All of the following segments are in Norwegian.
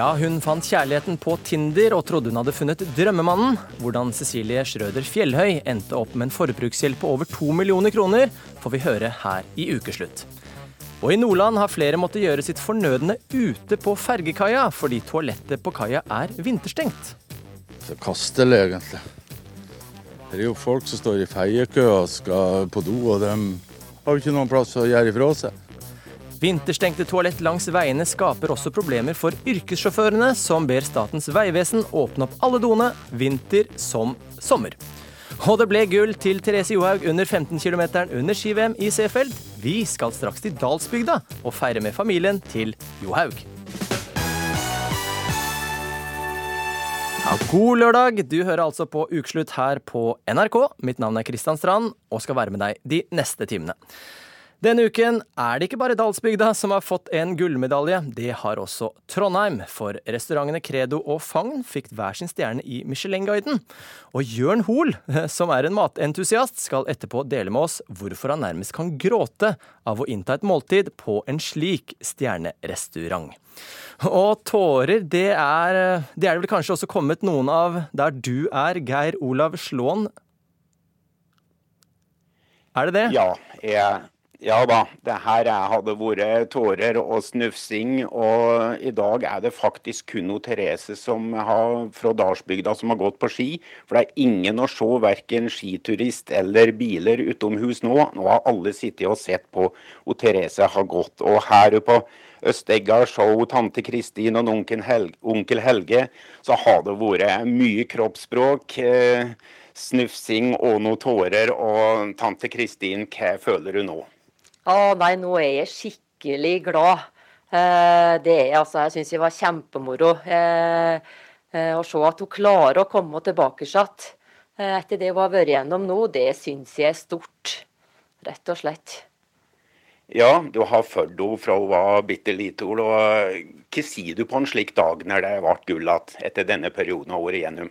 Ja, hun fant kjærligheten på Tinder og trodde hun hadde funnet drømmemannen. Hvordan Cecilie Schrøder Fjellhøy endte opp med en forbruksgjeld på over to millioner kroner, får vi høre her i Ukeslutt. Og i Nordland har flere måttet gjøre sitt fornødne ute på fergekaia, fordi toalettet på kaia er vinterstengt. Så kastelig, egentlig. Det er jo folk som står i feiekø og skal på do, og de har jo ikke noen plass å gjøre ifra seg. Vinterstengte toalett langs veiene skaper også problemer for yrkessjåførene, som ber Statens vegvesen åpne opp alle doene, vinter som sommer. Og det ble gull til Therese Johaug under 15 km under ski-VM i Seefeld. Vi skal straks til Dalsbygda og feire med familien til Johaug. Ja, god lørdag! Du hører altså på Ukeslutt her på NRK. Mitt navn er Kristian Strand og skal være med deg de neste timene. Denne uken er det ikke bare Dalsbygda som har fått en gullmedalje, det har også Trondheim. For restaurantene Credo og Fagn fikk hver sin stjerne i Michelin-guiden. Og Jørn Hoel, som er en matentusiast, skal etterpå dele med oss hvorfor han nærmest kan gråte av å innta et måltid på en slik stjernerestaurant. Og tårer, det er det er vel kanskje også kommet noen av der du er, Geir Olav Slåen. Er det det? Ja, jeg ja da, det her hadde vært tårer og snufsing. Og i dag er det faktisk kun noe Therese som har, fra Dalsbygda som har gått på ski. For det er ingen å se, verken skiturist eller biler utomhus nå. Nå har alle sittet og sett på hvor Therese har gått. Og her på Østegga, show tante Kristin og onkel Helge, onkel Helge, så har det vært mye kroppsspråk. Eh, snufsing og noen tårer. Og tante Kristin, hva føler du nå? Å nei, nå er jeg skikkelig glad. Eh, det er altså, Jeg syns det var kjempemoro eh, eh, å se at hun klarer å komme tilbake igjen. Etter det hun har vært gjennom nå, det syns jeg er stort. Rett og slett. Ja, du har fulgt henne fra hun var bitte lita. Hva sier du på en slik dag når det ble gull igjen etter denne perioden hun har vært igjennom?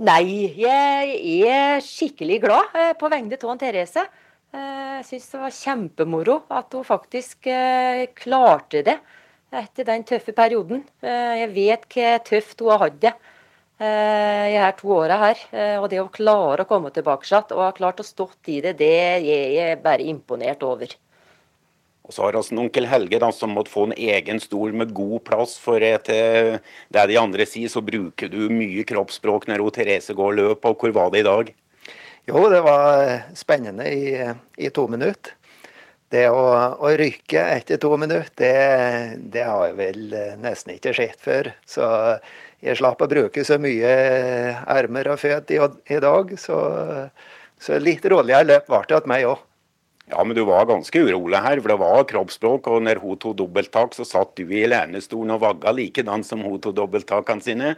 Nei, jeg er skikkelig glad på vegne av Therese. Eh, jeg syns det var kjempemoro at hun faktisk eh, klarte det etter den tøffe perioden. Eh, jeg vet hva tøft hun har hatt det i her to åra her. Og det å klare å komme tilbake igjen og ha klart å stått i det, det er jeg bare imponert over. Og så har vi onkel Helge da, som måtte få en egen stol med god plass. For etter det de andre sier, så bruker du mye kroppsspråk når Therese går løp. Og hvor var det i dag? Jo, det var spennende i, i to minutter. Det å, å, rykke etter to minutter, det, det, har jeg vel nesten ikke sett før. Så jeg slapp å bruke så mye armer og føtter i, i, dag. Så, så litt roligere løp ble det til meg òg. Ja, men du var ganske urolig her, for det var kroppsspråk. Og når hun tok dobbelttak, så satt du i lenestolen og vagga likedan som hun tok dobbelttakene sine.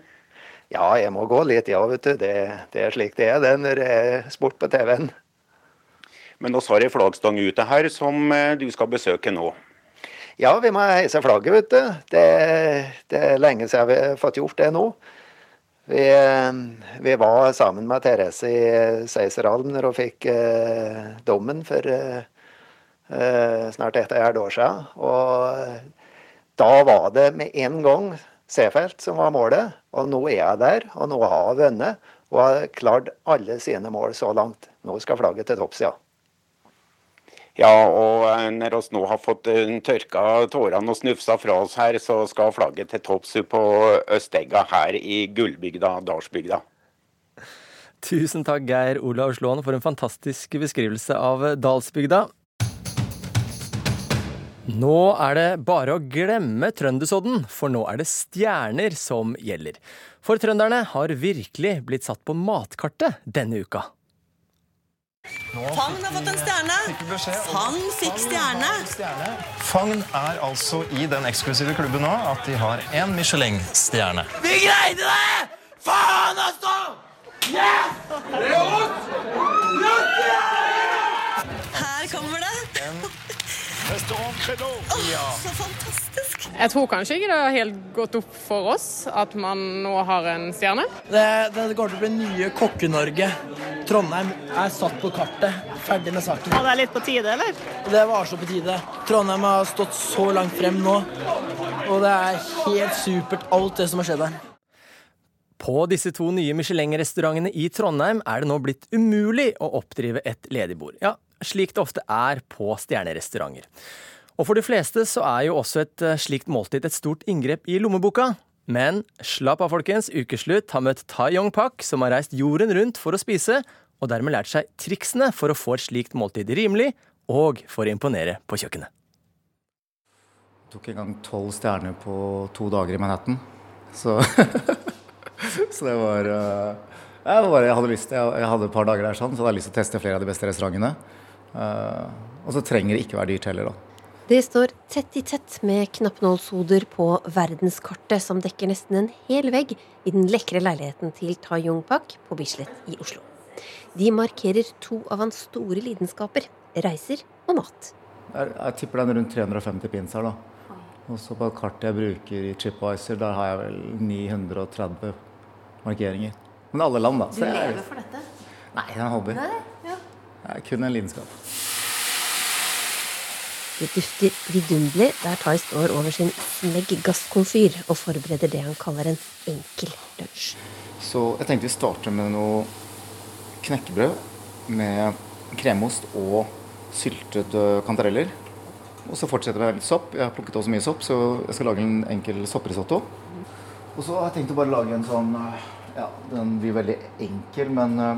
Ja, jeg må gå litt, ja, vet du. Det, det er slik det er det når det er sport på TV-en. Men vi har ei flaggstang ute her som eh, du skal besøke nå. Ja, vi må heise flagget, vet du. Det, det er lenge siden vi har fått gjort det nå. Vi, eh, vi var sammen med Therese i Seiserhallen når hun fikk eh, dommen for eh, eh snart et og et år siden. Og da var det med en gang Seefeld som var målet. Og nå er jeg der, og nå har jeg vunnet. Og har klart alle sine mål så langt. Nå skal flagget til topps, ja. Ja, og eh, når vi nå har fått eh, tørka tårene og snufsa fra oss her, så skal flagget til topps på Østegga her i Gullbygda, Dalsbygda. Tusen takk, Geir Olav Slåen, for en fantastisk beskrivelse av Dalsbygda. Nå er det bare å glemme trøndersodden, for nå er det stjerner som gjelder. For trønderne har virkelig blitt satt på matkartet denne uka. Fagn har fått en stjerne. Fagn fikk stjerne. Fagn er altså i den eksklusive klubben nå at de har én Michelin-stjerne. Vi greide det! Faen, altså! Yes! Her Oh, så fantastisk. Jeg tror kanskje ikke det har helt gått opp for oss at man nå har en stjerne. Det, det går til å bli nye Kokke-Norge. Trondheim er satt på kartet. Ferdig med saken. Og det er litt på tide, eller? Det var så på tide. Trondheim har stått så langt frem nå. og det er helt supert, alt det som har skjedd her. På disse to nye Michelin-restaurantene i Trondheim er det nå blitt umulig å oppdrive et ledig bord. Ja, slik det ofte er på stjernerestauranter. Og for de fleste så er jo også et eh, slikt måltid et stort inngrep i lommeboka. Men slapp av, folkens. Ukeslutt har møtt Tai Yong Pak, som har reist jorden rundt for å spise, og dermed lært seg triksene for å få et slikt måltid rimelig, og for å imponere på kjøkkenet. Jeg tok en gang tolv stjerner på to dager i Manhattan. Så, så det var eh, jeg, var, jeg hadde lyst jeg hadde et par dager der sånn, så hadde jeg lyst til å teste flere av de beste restaurantene. Eh, og så trenger det ikke være dyrt heller, da. Det står tett i tett med knappnålshoder på verdenskartet som dekker nesten en hel vegg i den lekre leiligheten til Ta Jungpak Pak på Bislett i Oslo. De markerer to av hans store lidenskaper reiser og mat. Jeg, jeg tipper den rundt 350 pins her, da. Og så på kartet jeg bruker i Chipwiser, der har jeg vel 930 markeringer. Men alle land, da. Du lever jeg- lever for dette? Nei, det er en hobby. Nei. Det er kun en lidenskap. Det dufter vidunderlig der Tai står over sin smegg gasskomfyr og forbereder det han kaller en enkel lunsj. Så jeg tenkte vi starter med noe knekkebrød med kremost og syltede kantareller. Og så fortsetter vi med litt sopp. Jeg har plukket også mye sopp, så jeg skal lage en enkel sopprisotto. Og så har jeg tenkt å bare lage en sånn øh, Ja, den blir veldig enkel, men uh,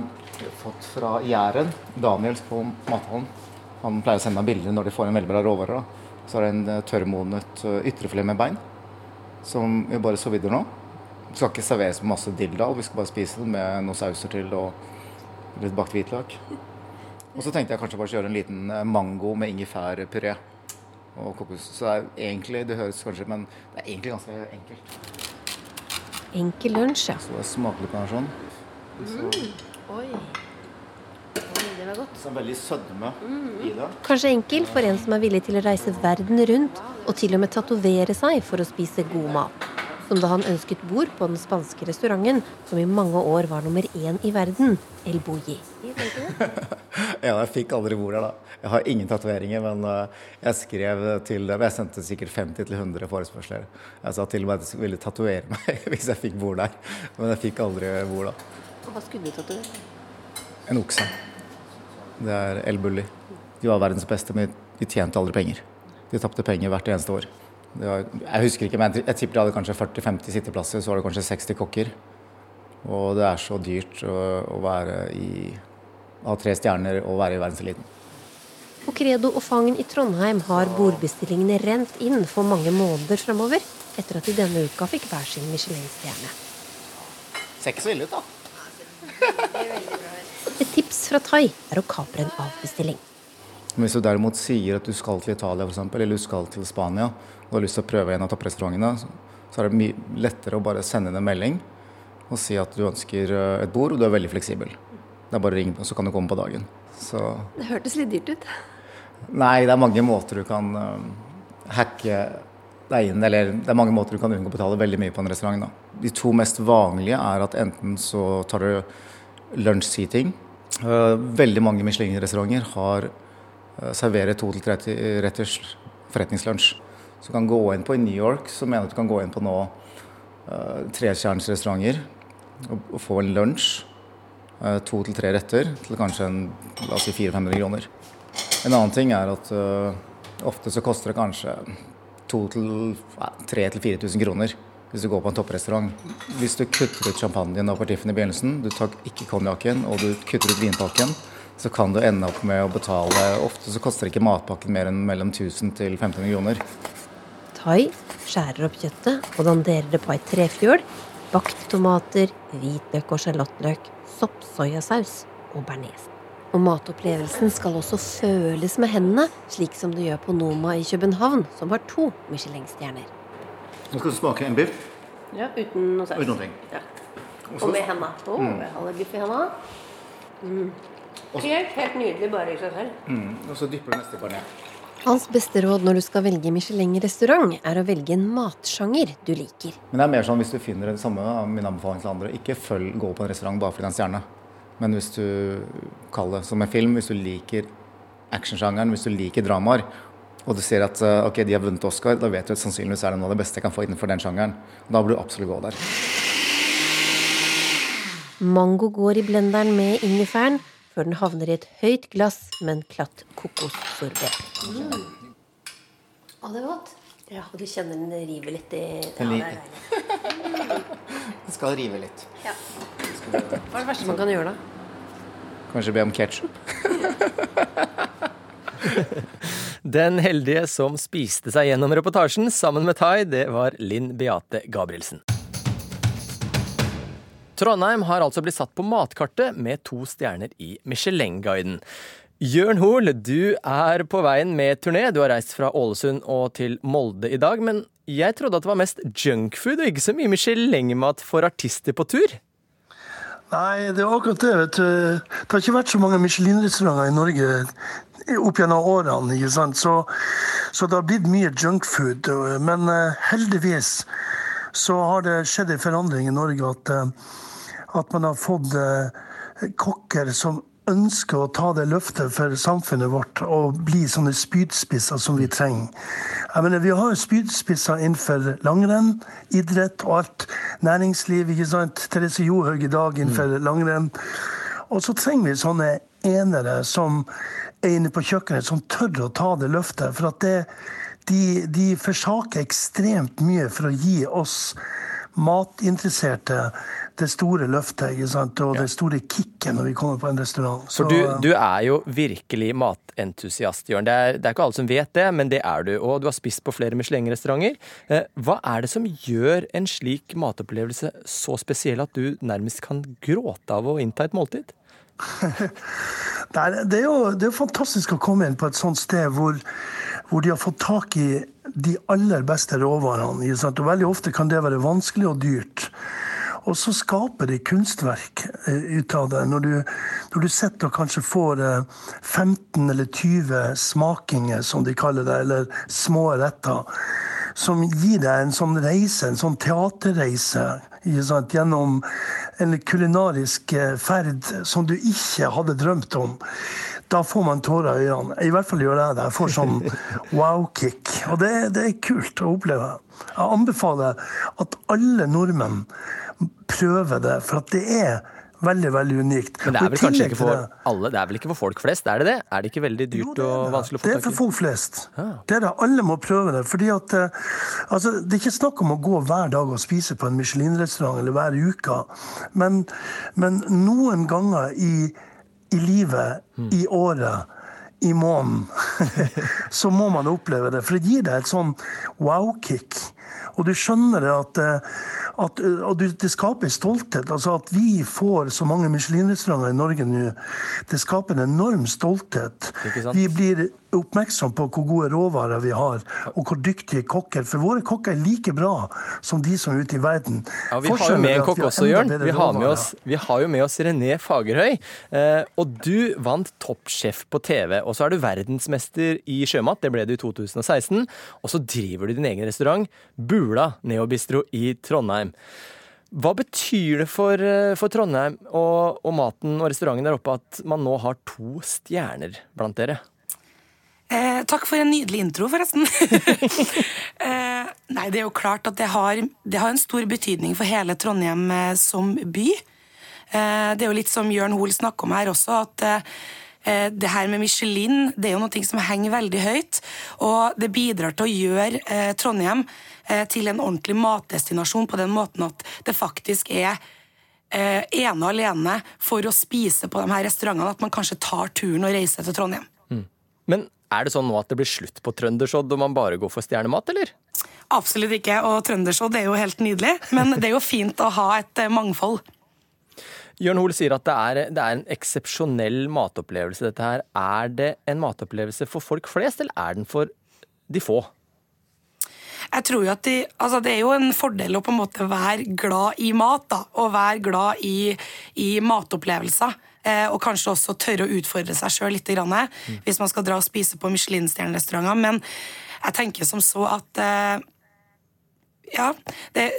fått fra Jæren, Daniels på Mathallen. Han pleier å sende meg bilder når de får en veldig bra råvare. da. Så er det en uh, tørrmodnet uh, ytrefilet med bein som vi bare så videre nå. Det skal ikke serveres med masse dilldall, vi skal bare spise den med noen sauser til og litt bakt hvitløk. Og så tenkte jeg kanskje bare å gjøre en liten mango med ingefærpuré og kokos. Så det er egentlig, det høres kanskje, men det er egentlig ganske enkelt. Enkel lunsj, ja. Så det smaker litt på den sånn. Så, Oi. Oi, det var godt. så er veldig sødme i det. Kanskje enkel for en som er villig til å reise verden rundt og til og med tatovere seg for å spise god mat. Som da han ønsket bord på den spanske restauranten som i mange år var nummer én i verden, El Bulli. Ja, jeg fikk aldri hvor der, da. Jeg har ingen tatoveringer, men eh, jeg skrev til dem. Jeg sendte sikkert 50-100 forespørsler. Jeg sa til og med at jeg ville tatovere meg hvis jeg fikk hvor der, men jeg fikk aldri hvor da. Hva skulle du tatovere? En okse. Det er El Bulli. De var verdens beste, men de tjente aldri penger. De tapte penger hvert eneste år. Det var, jeg husker ikke, men jeg tipper de hadde kanskje 40-50 sitteplasser, så var det kanskje 60 kokker. Og det er så dyrt å, å være i ha tre stjerner og være i verdenseliten. På Credo og Fangen i Trondheim har bordbestillingene rent inn for mange måneder fremover, etter at de denne uka fikk hver sin Michelin-stjerne. Ser ikke så ille ut, da. Et tips fra Tai er å kapre en avbestilling. Hvis du derimot sier at du skal til Italia for eksempel, eller du skal til Spania og har lyst til å prøve en av topprestaurantene, så er det mye lettere å bare sende inn en melding og si at du ønsker eh, et bord, og du er veldig fleksibel. Det er bare å ringe, og så kan du komme på dagen. Så Det hørtes litt dyrt ut. Nei, det er mange måter du kan uh, hacke deg inn Eller det er mange måter du kan unngå å betale veldig mye på en restaurant. Da. De to mest vanlige er at enten så tar du lunsj-seating. Uh, veldig mange Michelin-restauranter har uh, serverer to til tre retters forretningslunsj. Så du kan gå inn på i New York, så mener du kan gå inn på nå uh, trestjerners restauranter og, og få en lunsj. Eh, to til tre retter til kanskje si 400-500 kroner. En annen ting er at uh, ofte så koster det kanskje 3000-4000 kroner hvis du går på en topprestaurant. Hvis du kutter ut champagnen og partiffen i begynnelsen, du tar ikke konjakken og du kutter ut vinpakken, så kan du ende opp med å betale Ofte så koster ikke matpakken mer enn mellom 1000 til 1500 kroner. Tai skjærer opp kjøttet og danderer det på ei trefjøl. Bakte tomater, hvitløk og sjalottløk, sopp, soyasaus og bearnés. Og matopplevelsen skal også føles med hendene, slik som det gjør på Noma i København, som har to Michelin-stjerner. Nå skal du smake en biff Ja, uten noe saus. uten noe. Ja. Og Og med hendene. Oh, Mm. holder biff i hendene. Mm. Helt, helt nydelig bare i seg selv. Mm. Og så dypper du neste bearnés. Hans beste råd når du skal velge Michelin-restaurant, er å velge en matsjanger du liker. Men det er mer sånn hvis du finner det samme, av min anbefaling til andre, ikke følg, gå på en restaurant bare fordi det er en stjerne. Men hvis du kaller det som en film, hvis du liker actionsjangeren, hvis du liker dramaer, og du ser at eh, ok, de har vunnet Oscar, da vet du at sannsynligvis er det noe av det beste jeg kan få innenfor den sjangeren. Da burde du absolutt gå der. Mango går i blenderen med ingefæren før den havner i et høyt glass med en klatt kokossorbé. Mm. Å, det er godt. Ja, Og du kjenner den river litt i Den ja, Den skal rive litt. Ja. Hva er det verste man kan gjøre, da? Kanskje be om ketsjup? Den heldige som spiste seg gjennom reportasjen sammen med Tai, det var Linn Beate Gabrielsen. Trondheim har altså blitt satt på matkartet med to stjerner i Michelin-guiden. Jørn Hoel, du er på veien med turné. Du har reist fra Ålesund og til Molde i dag. Men jeg trodde at det var mest junkfood og ikke så mye Michelin-mat for artister på tur? Nei, det er akkurat det. vet du. Det har ikke vært så mange Michelin-restauranter i Norge opp gjennom årene. ikke sant? Så, så det har blitt mye junkfood. Men eh, heldigvis så har det skjedd en forandring i Norge. At, eh, at man har fått eh, kokker som ønsker å ta det løftet for samfunnet vårt og bli sånne spydspisser som vi trenger. Jeg mener, Vi har jo spydspisser innenfor langrenn, idrett og alt. Næringsliv. ikke sant? Therese Johaug i dag innenfor langrenn. Og så trenger vi sånne enere som er inne på kjøkkenet, som tør å ta det løftet. For at det, de, de forsaker ekstremt mye for å gi oss matinteresserte det store løftet ikke sant? og det store kicket når vi kommer på en restaurant. For du, du er jo virkelig matentusiast, Jørn. Det er, det er ikke alle som vet det, men det er du. Og du har spist på flere Michelin-restauranter. Eh, Hva er det som gjør en slik matopplevelse så spesiell at du nærmest kan gråte av å innta et måltid? Nei, det, er jo, det er fantastisk å komme inn på et sånt sted hvor, hvor de har fått tak i de aller beste råvarene. Og veldig ofte kan det være vanskelig og dyrt. Og så skaper de kunstverk eh, ut av det. Når du, når du sitter og kanskje får eh, 15 eller 20 smakinger, som de kaller det, eller små retter, som gir deg en sånn reise, en sånn teaterreise gjennom en kulinarisk eh, ferd som du ikke hadde drømt om. Da får man tårer i øynene. I hvert fall gjør jeg det. Jeg får sånn wow-kick. Og det, det er kult å oppleve. Jeg anbefaler at alle nordmenn prøver det, for at det er veldig, veldig unikt. Men det er vel kanskje ikke for alle, det er vel ikke for folk flest? Er det det? Er det ikke veldig dyrt og vanskelig å få tak i? Det er for folk flest. Det er det. Alle må prøve det. fordi at eh, altså, Det er ikke snakk om å gå hver dag og spise på en Michelin-restaurant eller hver uke. Men, men noen ganger i, i livet, i året, i måneden, så må man oppleve det. For det gir deg et sånn wow-kick. Og du skjønner det at, eh, at eh, og du- det skaper stolthet. altså At vi får så mange Michelin-restauranter i Norge nå, det skaper en enorm stolthet. Vi blir oppmerksom på hvor gode råvarer vi har, og hvor dyktige kokker. For våre kokker er like bra som de som er ute i verden. Ja, Vi har jo med en kokk også, Jørn. Vi har, med oss, vi har jo med oss René Fagerhøy. Eh, og du vant Toppsjef på TV. Og så er du verdensmester i sjømat. Det ble du i 2016. Og så driver du din egen restaurant, Bula Neobistro i Trondheim. Hva betyr det for, eh, for Trondheim og, og maten og restauranten der oppe at man nå har to stjerner blant dere? Eh, takk for en nydelig intro, forresten. eh, nei, det er jo klart at det har, det har en stor betydning for hele Trondheim eh, som by. Eh, det er jo litt som Jørn Hoel snakker om her også, at eh, det her med Michelin det er jo noe som henger veldig høyt. Og det bidrar til å gjøre eh, Trondheim eh, til en ordentlig matdestinasjon på den måten at det faktisk er eh, ene og alene for å spise på de her restaurantene at man kanskje tar turen og reiser til Trondheim. Men er det sånn nå at det blir slutt på trøndersodd og man bare går for stjernemat, eller? Absolutt ikke, og trøndersodd er jo helt nydelig. Men det er jo fint å ha et eh, mangfold. Jørn Hoel sier at det er, det er en eksepsjonell matopplevelse, dette her. Er det en matopplevelse for folk flest, eller er den for de få? Jeg tror jo at de, altså Det er jo en fordel å på en måte være glad i mat, da, og være glad i, i matopplevelser. Eh, og kanskje også tørre å utfordre seg sjøl litt, grann, hvis man skal dra og spise på Michelin-stjernerestauranter. Men jeg tenker som så at eh, Ja. Det,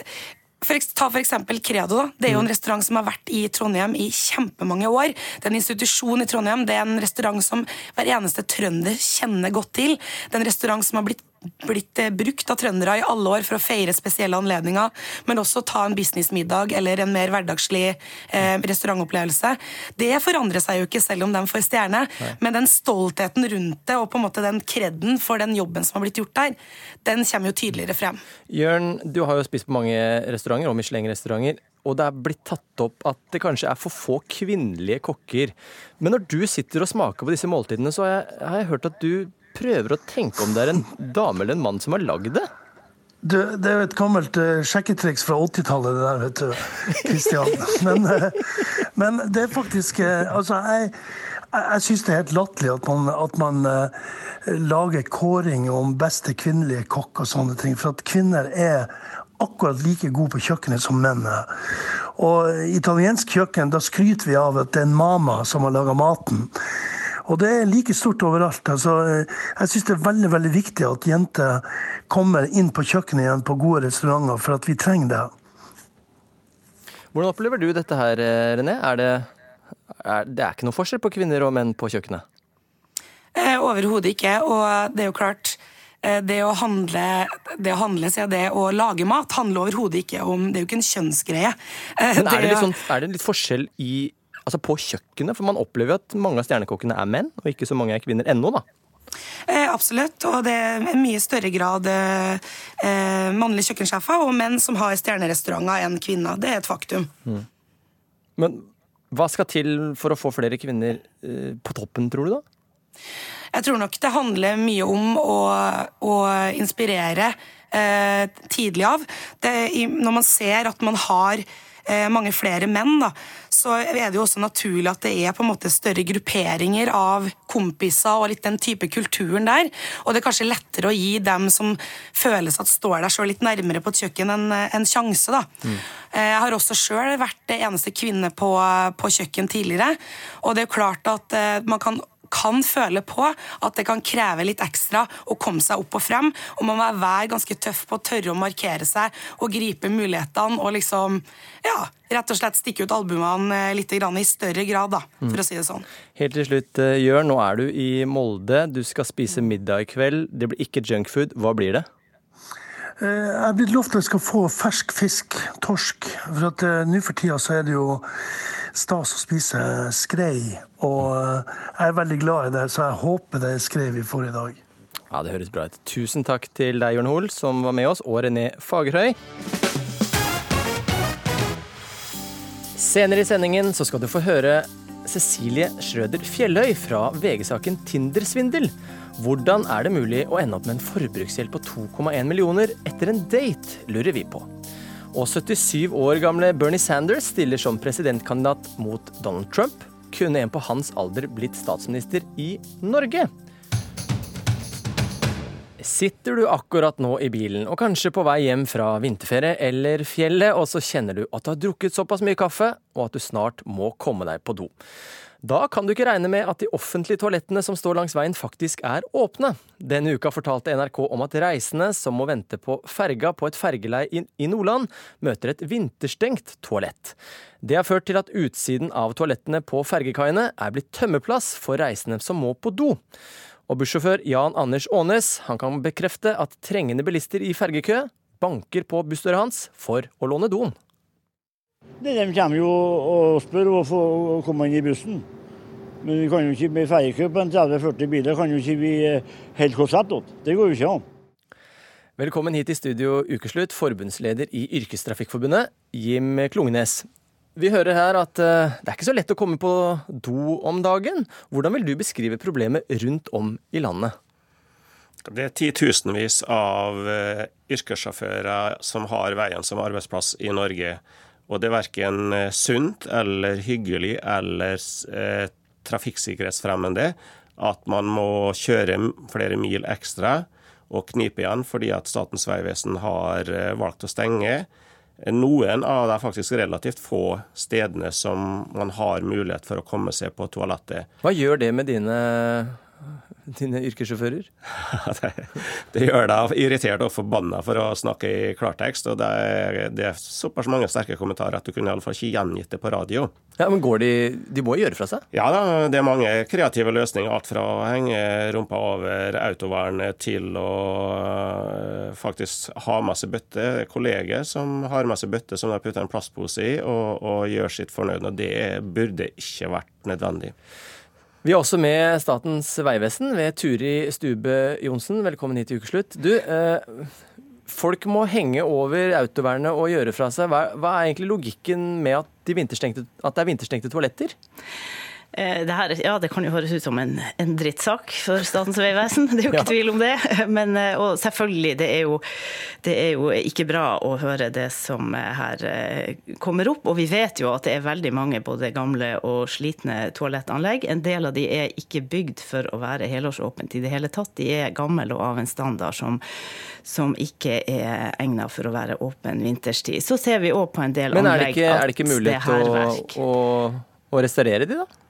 for, ta for eksempel Credo. da. Det er jo en restaurant som har vært i Trondheim i kjempemange år. Det er en institusjon i Trondheim. Det er en restaurant som hver eneste trønder kjenner godt til. Det er en restaurant som har blitt blitt eh, brukt av trøndere i alle år for å feire spesielle anledninger, men også ta en businessmiddag eller en mer hverdagslig eh, restaurantopplevelse. Det forandrer seg jo ikke selv om de får stjerne, men den stoltheten rundt det og på en måte den kreden for den jobben som har blitt gjort der, den kommer jo tydeligere frem. Jørn, du har jo spist på mange restauranter, og Michelin-restauranter. Og det er blitt tatt opp at det kanskje er for få kvinnelige kokker. Men når du sitter og smaker på disse måltidene, så har jeg, har jeg hørt at du prøver å tenke om det er en dame eller en mann som har lagd det. Du, det er jo et gammelt uh, sjekketriks fra 80-tallet, det der, vet du, Kristian. Men, uh, men det er faktisk uh, Altså, jeg, jeg, syns det er helt latterlig at man, at man lager kåring om beste kvinnelige kokk og sånne ting. For at kvinner er akkurat like gode på kjøkkenet som menn er. Og italiensk kjøkken, da skryter vi av at det er en mama som har laga maten. Og det er like stort overalt. Altså, eh, jeg syns det er veldig veldig viktig at jenter kommer inn på kjøkkenet igjen på gode restauranter, for at vi trenger det. Hvordan opplever du dette her, eh, René? Er det, er, det er ikke noe forskjell på kvinner og menn på kjøkkenet? Eh, Overhodet ikke. Og det er jo klart eh, det å handle, det å handle seg det å lage mat handler overhodet ikke om Det er jo ikke en kjønnsgreie. Men er det, litt sånn, er det litt forskjell i, altså på kjøkkenet? For man opplever jo at mange av stjernekokkene er menn, og ikke så mange er kvinner ennå, da. Eh, absolutt. Og det er i mye større grad eh, eh, mannlige kjøkkensjefer og menn som har stjernerestauranter enn kvinner. Det er et faktum. Men hva skal til for å få flere kvinner eh, på toppen, tror du da? Jeg tror nok det handler mye om å, å inspirere eh, tidlig av. Det, når man ser at man har mange flere menn, da, så er det jo også naturlig at det er på en måte større grupperinger av kompiser og litt den type kulturen der. Og det er kanskje lettere å gi dem som føles at står der så litt nærmere på et kjøkken, en, en sjanse. da. Mm. Jeg har også sjøl vært det eneste kvinne på, på kjøkken tidligere. Og det er jo klart at eh, man kan kan føle på at det kan kreve litt ekstra å komme seg opp og frem. Og man må være ganske tøff på å tørre å markere seg og gripe mulighetene og liksom ja, rett og slett stikke ut albuene litt grann i større grad, da, for å si det sånn. Helt til slutt, eh, Jørn, nå er du i Molde. Du skal spise middag i kveld. Det blir ikke junkfood. Hva blir det? Eh, Jeg er blitt lovt at jeg skal få fersk fisk, torsk. For at eh, nå for tida så er det jo stas å spise skrei. Og eh, jeg er veldig glad i det, så jeg håper det er skrei vi får i dag. Ja, Det høres bra ut. Tusen takk til deg, Jørn Hoel, som var med oss, og René Fagerhøy. Senere i sendingen så skal du få høre Cecilie Schrøder Fjelløy fra VG-saken Tindersvindel. Hvordan er det mulig å ende opp med en forbruksgjeld på 2,1 millioner etter en date, lurer vi på. Og 77 år gamle Bernie Sanders stiller som presidentkandidat mot Donald Trump. Kunne en på hans alder blitt statsminister i Norge? Sitter du akkurat nå i bilen og kanskje på vei hjem fra vinterferie eller fjellet, og så kjenner du at du har drukket såpass mye kaffe, og at du snart må komme deg på do. Da kan du ikke regne med at de offentlige toalettene som står langs veien faktisk er åpne. Denne uka fortalte NRK om at reisende som må vente på ferga på et fergeleie i Nordland, møter et vinterstengt toalett. Det har ført til at utsiden av toalettene på fergekaiene er blitt tømmeplass for reisende som må på do. Og bussjåfør Jan Anders Aanes kan bekrefte at trengende bilister i fergekø banker på bussdøra hans for å låne doen. Det, de kommer jo og spør å få komme inn i bussen. Men vi kan jo ikke med ferjekø på en 30-40 biler kan jo ikke vi eh, helt korsett åt. Det går jo ikke an. Velkommen hit i studio Ukeslutt, forbundsleder i Yrkestrafikkforbundet, Jim Klungnes. Vi hører her at eh, det er ikke så lett å komme på do om dagen. Hvordan vil du beskrive problemet rundt om i landet? Det er titusenvis av eh, yrkessjåfører som har veien som arbeidsplass i Norge. Og det er verken eh, sunt eller hyggelig eller eh, trafikksikkerhetsfremmende at man må kjøre flere mil ekstra og knipe igjen fordi at Statens vegvesen har eh, valgt å stenge noen av de faktisk relativt få stedene som man har mulighet for å komme seg på toalettet. Hva gjør det med dine dine yrkessjåfører? det, det gjør deg irritert og forbanna for å snakke i klartekst. Og det er, det er såpass mange sterke kommentarer at du kunne iallfall ikke gjengitt det på radio. Ja, Men går de De må gjøre fra seg? Ja da, det er mange kreative løsninger. Alt fra å henge rumpa over autovernet til å øh, faktisk ha med seg bøtte. Kolleger som har med seg bøtte som de putter en plastpose i, og, og gjør sitt fornøyd. Og det burde ikke vært nødvendig. Vi er også med Statens vegvesen ved Turi Stube Johnsen. Velkommen hit til ukeslutt. Du, eh, folk må henge over autovernet og gjøre fra seg. Hva, hva er egentlig logikken med at, de at det er vinterstengte toaletter? Eh, det, her, ja, det kan jo høres ut som en, en drittsak for Statens vegvesen, det er jo ikke ja. tvil om det. Men, eh, og selvfølgelig, det er, jo, det er, jo, ikke bra å høre det som her eh, kommer opp. Og vi vet jo at det er veldig mange både gamle og slitne toalettanlegg. En del av de er ikke bygd for å være helårsåpent i det hele tatt. De er gamle og av en standard som, som ikke er egnet for å være åpen vinterstid. Så ser vi òg på en del anlegg at det er herverk. Men er det ikke mulig å, å, å restaurere de, da?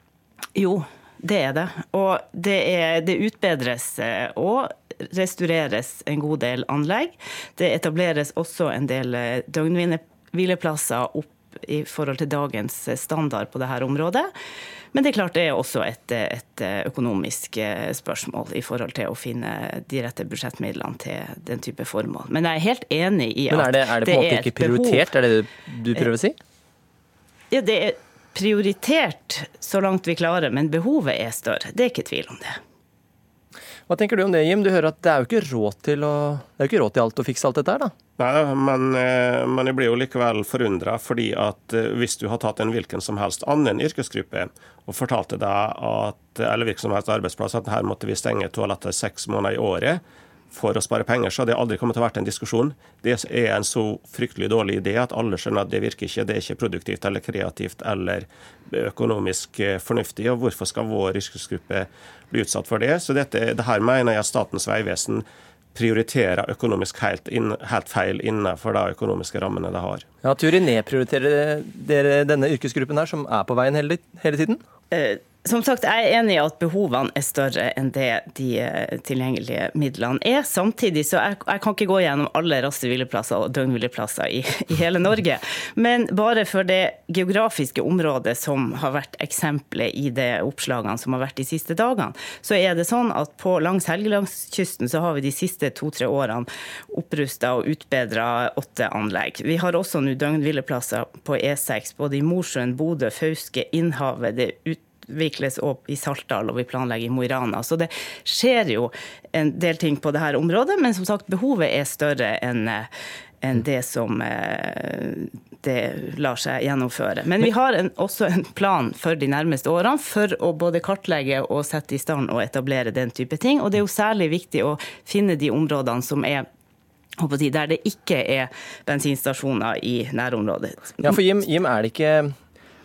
Jo, det er det. Og det, er, det utbedres eh, og restaureres en god del anlegg. Det etableres også en del eh, døgnhvileplasser opp i forhold til dagens eh, standard på dette området. Men det er klart det er også et, et, økonomisk spørsmål i forhold til å finne de rette budsjettmidlene til den type formål. Men jeg er helt enig i at Men er det, er det på en måte ikke prioritert, er det det du prøver å si? Ja, det er prioritert så langt vi klarer, men behovet er større. Det er ikke tvil om det. Hva tenker du om det, Jim? Du hører at det er jo ikke råd til, å, det er ikke råd til alt å fikse alt dette her, da? Nei, men, eh, men jeg blir jo likevel forundra, fordi at eh, hvis du har tatt en hvilken som helst annen yrkesgruppe og fortalte deg at, eller hvilken som helst arbeidsplass at her måtte vi stenge toalettet seks måneder i året, for å spare penger, så hadde det aldri kommet til å vært en diskusjon. Det er en så fryktelig dårlig idé at alle skjønner at det virker ikke. Det er ikke produktivt eller kreativt eller økonomisk eh, fornuftig. Og hvorfor skal vår yrkesgruppe bli utsatt for det? Så dette, det her mener jeg at Statens vegvesen prioriterer økonomisk helt, inn, helt, feil innenfor de økonomiske rammene de har. Ja, Turi, nedprioriterer dere denne yrkesgruppen her, som er på veien hele, hele tiden? Eh, som sagt, Jeg er enig i at behovene er større enn det de eh, tilgjengelige midlene er. Samtidig så jeg, jeg kan ikke gå gjennom alle rastehvileplasser og døgnhvileplasser i, i, hele Norge. Men bare for det geografiske området som har vært eksempelet i de oppslagene som har vært de siste dagene, så er det sånn at på langs Helgelandskysten så har vi de siste to-tre årene opprusta og utbedra åtte anlegg. Vi har også nå døgnhvileplasser på E6 både i Mosjøen, Bodø, Fauske, Innhavet. det ut utvikles opp i Saltdal, og vi planlegger i Mo i Rana. Så det skjer jo en del ting på dette området, men som sagt, behovet er større enn enn det som eh, det lar seg gjennomføre. Men vi har en, også en plan for de nærmeste årene for å både kartlegge og sette i stand og etablere den type ting. Og det er jo særlig viktig å finne de områdene som er der det ikke er bensinstasjoner i nærområdet. Ja, for Jim, Jim er det ikke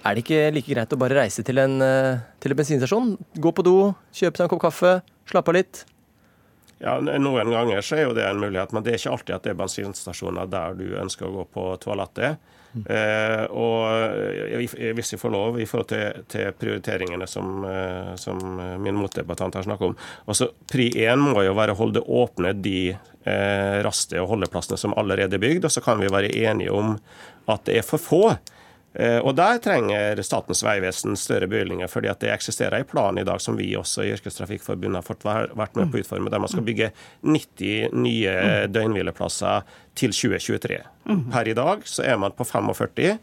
er det ikke like greit å bare reise til en, eh, til en bensinstasjon? Gå på do, kjøpe seg en kopp kaffe, slappe av litt? Ja, Noen ganger så er jo det en mulighet, men det er ikke alltid at det er bensinstasjoner der du ønsker å gå på toalettet. Mm. Eh, og eh, hvis jeg får lov, i forhold til, til prioriteringene som, eh, som min motdebattant har snakket om altså Pri 1 må jo være å holde åpne de eh, raste og holdeplassene som allerede er bygd, og så kan vi være enige om at det er for få. Eh, og Der trenger Statens vegvesen større bevilgninger, fordi at det eksisterer en plan i dag som vi også i Yrkestrafikkforbundet har fått vært med på å utforme, der man skal bygge 90 nye døgnhvileplasser til 2023. Per i dag så er man på 45,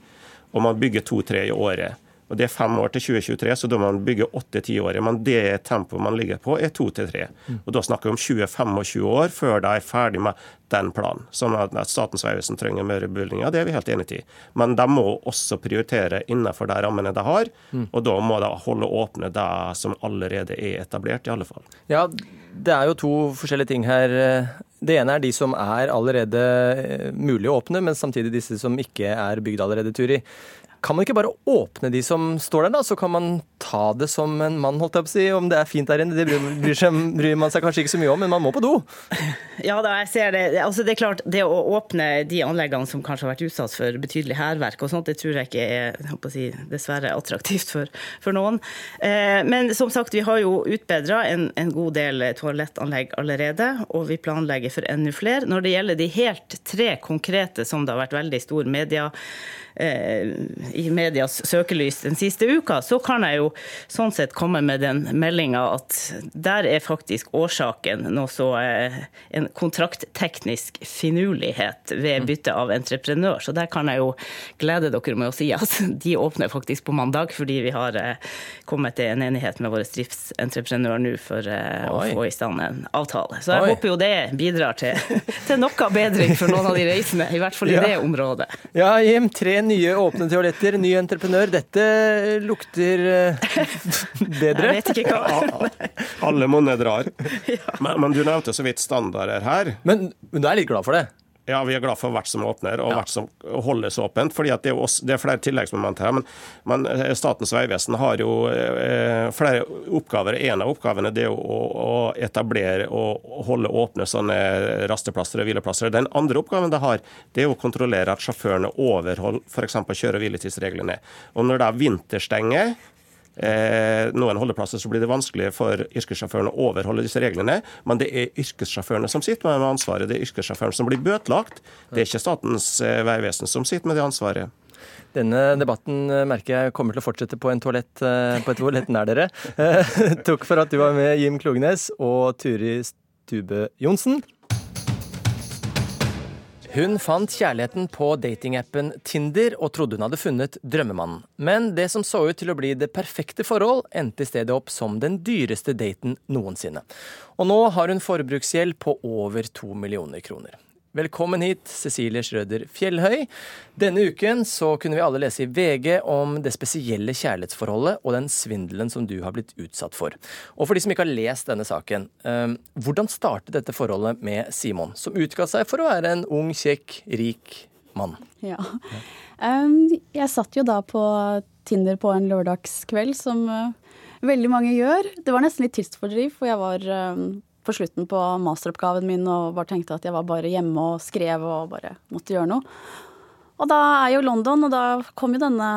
og man bygger to-tre i året. Og Det er fem år til 2023, så da må man bygge åtte-ti år. Men det tempoet man ligger på, er to til tre. Og Da snakker vi om 20-25 år før de er ferdig med den planen. Sånn at Statens vegvesen trenger mer bevilgninger, det er vi helt enig i. Men de må også prioritere innenfor de rammene de har, og da må de holde åpne det som allerede er etablert, i alle fall. Ja, det er jo to forskjellige ting her. Det ene er de som er allerede mulig å åpne, men samtidig disse som ikke er bygd allerede, Turi. Kan man ikke bare åpne de som står der, da? Så kan man ta det som en mann, holdt jeg på å si. Om det er fint der inne, det bryr, seg, bryr man seg kanskje ikke så mye om, men man må på do. Ja da, jeg ser det. Altså, det er klart, det å åpne de anleggene som kanskje har vært utsatt for betydelig hærverk og sånt, det tror jeg ikke er jeg å si, dessverre attraktivt for, for noen. Eh, men som sagt, vi har jo utbedra en, en god del toalettanlegg allerede, og vi planlegger for enda flere. Når det gjelder de helt tre konkrete som det har vært veldig stor media i medias søkelys den siste uka, så kan jeg jo sånn sett komme med den meldinga at der er faktisk årsaken noe så eh, en kontraktteknisk finurlighet ved bytte av entreprenør. Så der kan jeg jo glede dere med å si at de åpner faktisk på mandag, fordi vi har eh, kommet til en enighet med vår driftsentreprenør nå for eh, å Oi. få i stand en avtale. Så jeg Oi. håper jo det bidrar til, til noe bedring for noen av de reisende, i hvert fall i Ja. det området. Ja, Jim. Tre nye åpne toaletter, ny entreprenør. Dette lukter eh, bedre. Jeg vet ikke hva. Alle monner drar. Men, men du nevnte så vidt standarder her. Men, men du er litt glad for det? Ja, vi er glad for hvert som åpner, og hvert som holdes åpent. fordi at det er, også, det er flere tilleggsmomenter her. Men, men eh, Statens vegvesen har jo eh, flere oppgaver. En av oppgavene det er å, å etablere og holde åpne sånne rasteplasser og hvileplasser. Den andre oppgaven det har, det er å kontrollere at sjåførene overholder f.eks. kjøre- og hviletidsreglene. Og når det er vinterstenge noen holdeplasser så blir det vanskelig for yrkessjåførene å overholde disse reglene, men det er yrkessjåførene som sitter med ansvaret. Det er yrkessjåføren som blir bøtelagt. Det er ikke Statens eh, vegvesen som sitter med det ansvaret. Denne debatten eh, merker jeg kommer til å fortsette på, en toalett, eh, på et toalett nær dere. Eh, Takk for at du var med, Jim Klognes og Turi Stube Johnsen. Hun fant kjærligheten på datingappen Tinder og trodde hun hadde funnet drømmemannen. Men det som så ut til å bli det perfekte forhold, endte i stedet opp som den dyreste daten noensinne. Og nå har hun forbruksgjeld på over to millioner kroner. Velkommen hit, Cecilie Schrøder Fjellhøy. Denne uken så kunne vi alle lese i VG om det spesielle kjærlighetsforholdet og den svindelen som du har blitt utsatt for. Og for de som ikke har lest denne saken, eh, hvordan startet dette forholdet med Simon, som utga seg for å være en ung, kjekk, rik mann? Ja. Um, jeg satt jo da på Tinder på en lørdagskveld, som uh, veldig mange gjør. Det var nesten litt tidsfordriv, for jeg var um, på slutten på masteroppgaven min og bare tenkte at jeg var bare hjemme og skrev og bare måtte gjøre noe. Og da er jo London, og da kom jo denne,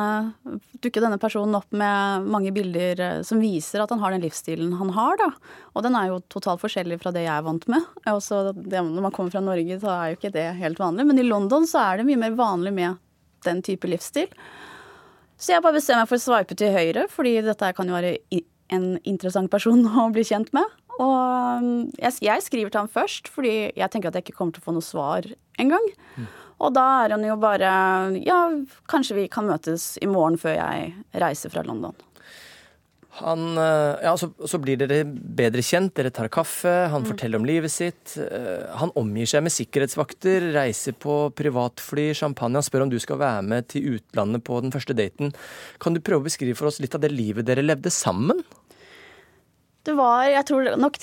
dukker denne personen opp med mange bilder eh, som viser at han har den livsstilen han har, da. Og den er jo totalt forskjellig fra det jeg er vant med. Også det, når man kommer fra Norge, så er jo ikke det helt vanlig. Men i London så er det mye mer vanlig med den type livsstil. Så jeg bare bestemmer meg for å sveipe til høyre, fordi dette kan jo være en interessant person å bli kjent med. Og um, jeg, jeg skriver til han først, fordi jeg tenker at jeg ikke kommer til å få noe svar engang. Og da er han jo bare Ja, kanskje vi kan møtes i morgen før jeg reiser fra London. Han, eh, ja, så, så blir dere bedre kjent, dere tar kaffe, han forteller om livet sitt. eh, Han omgir seg med sikkerhetsvakter, reiser på privatfly, champagne. Han spør om du skal være med til utlandet på den første daten. Kan du prøve å beskrive for oss litt av det livet dere levde sammen? Det var, jeg tror nok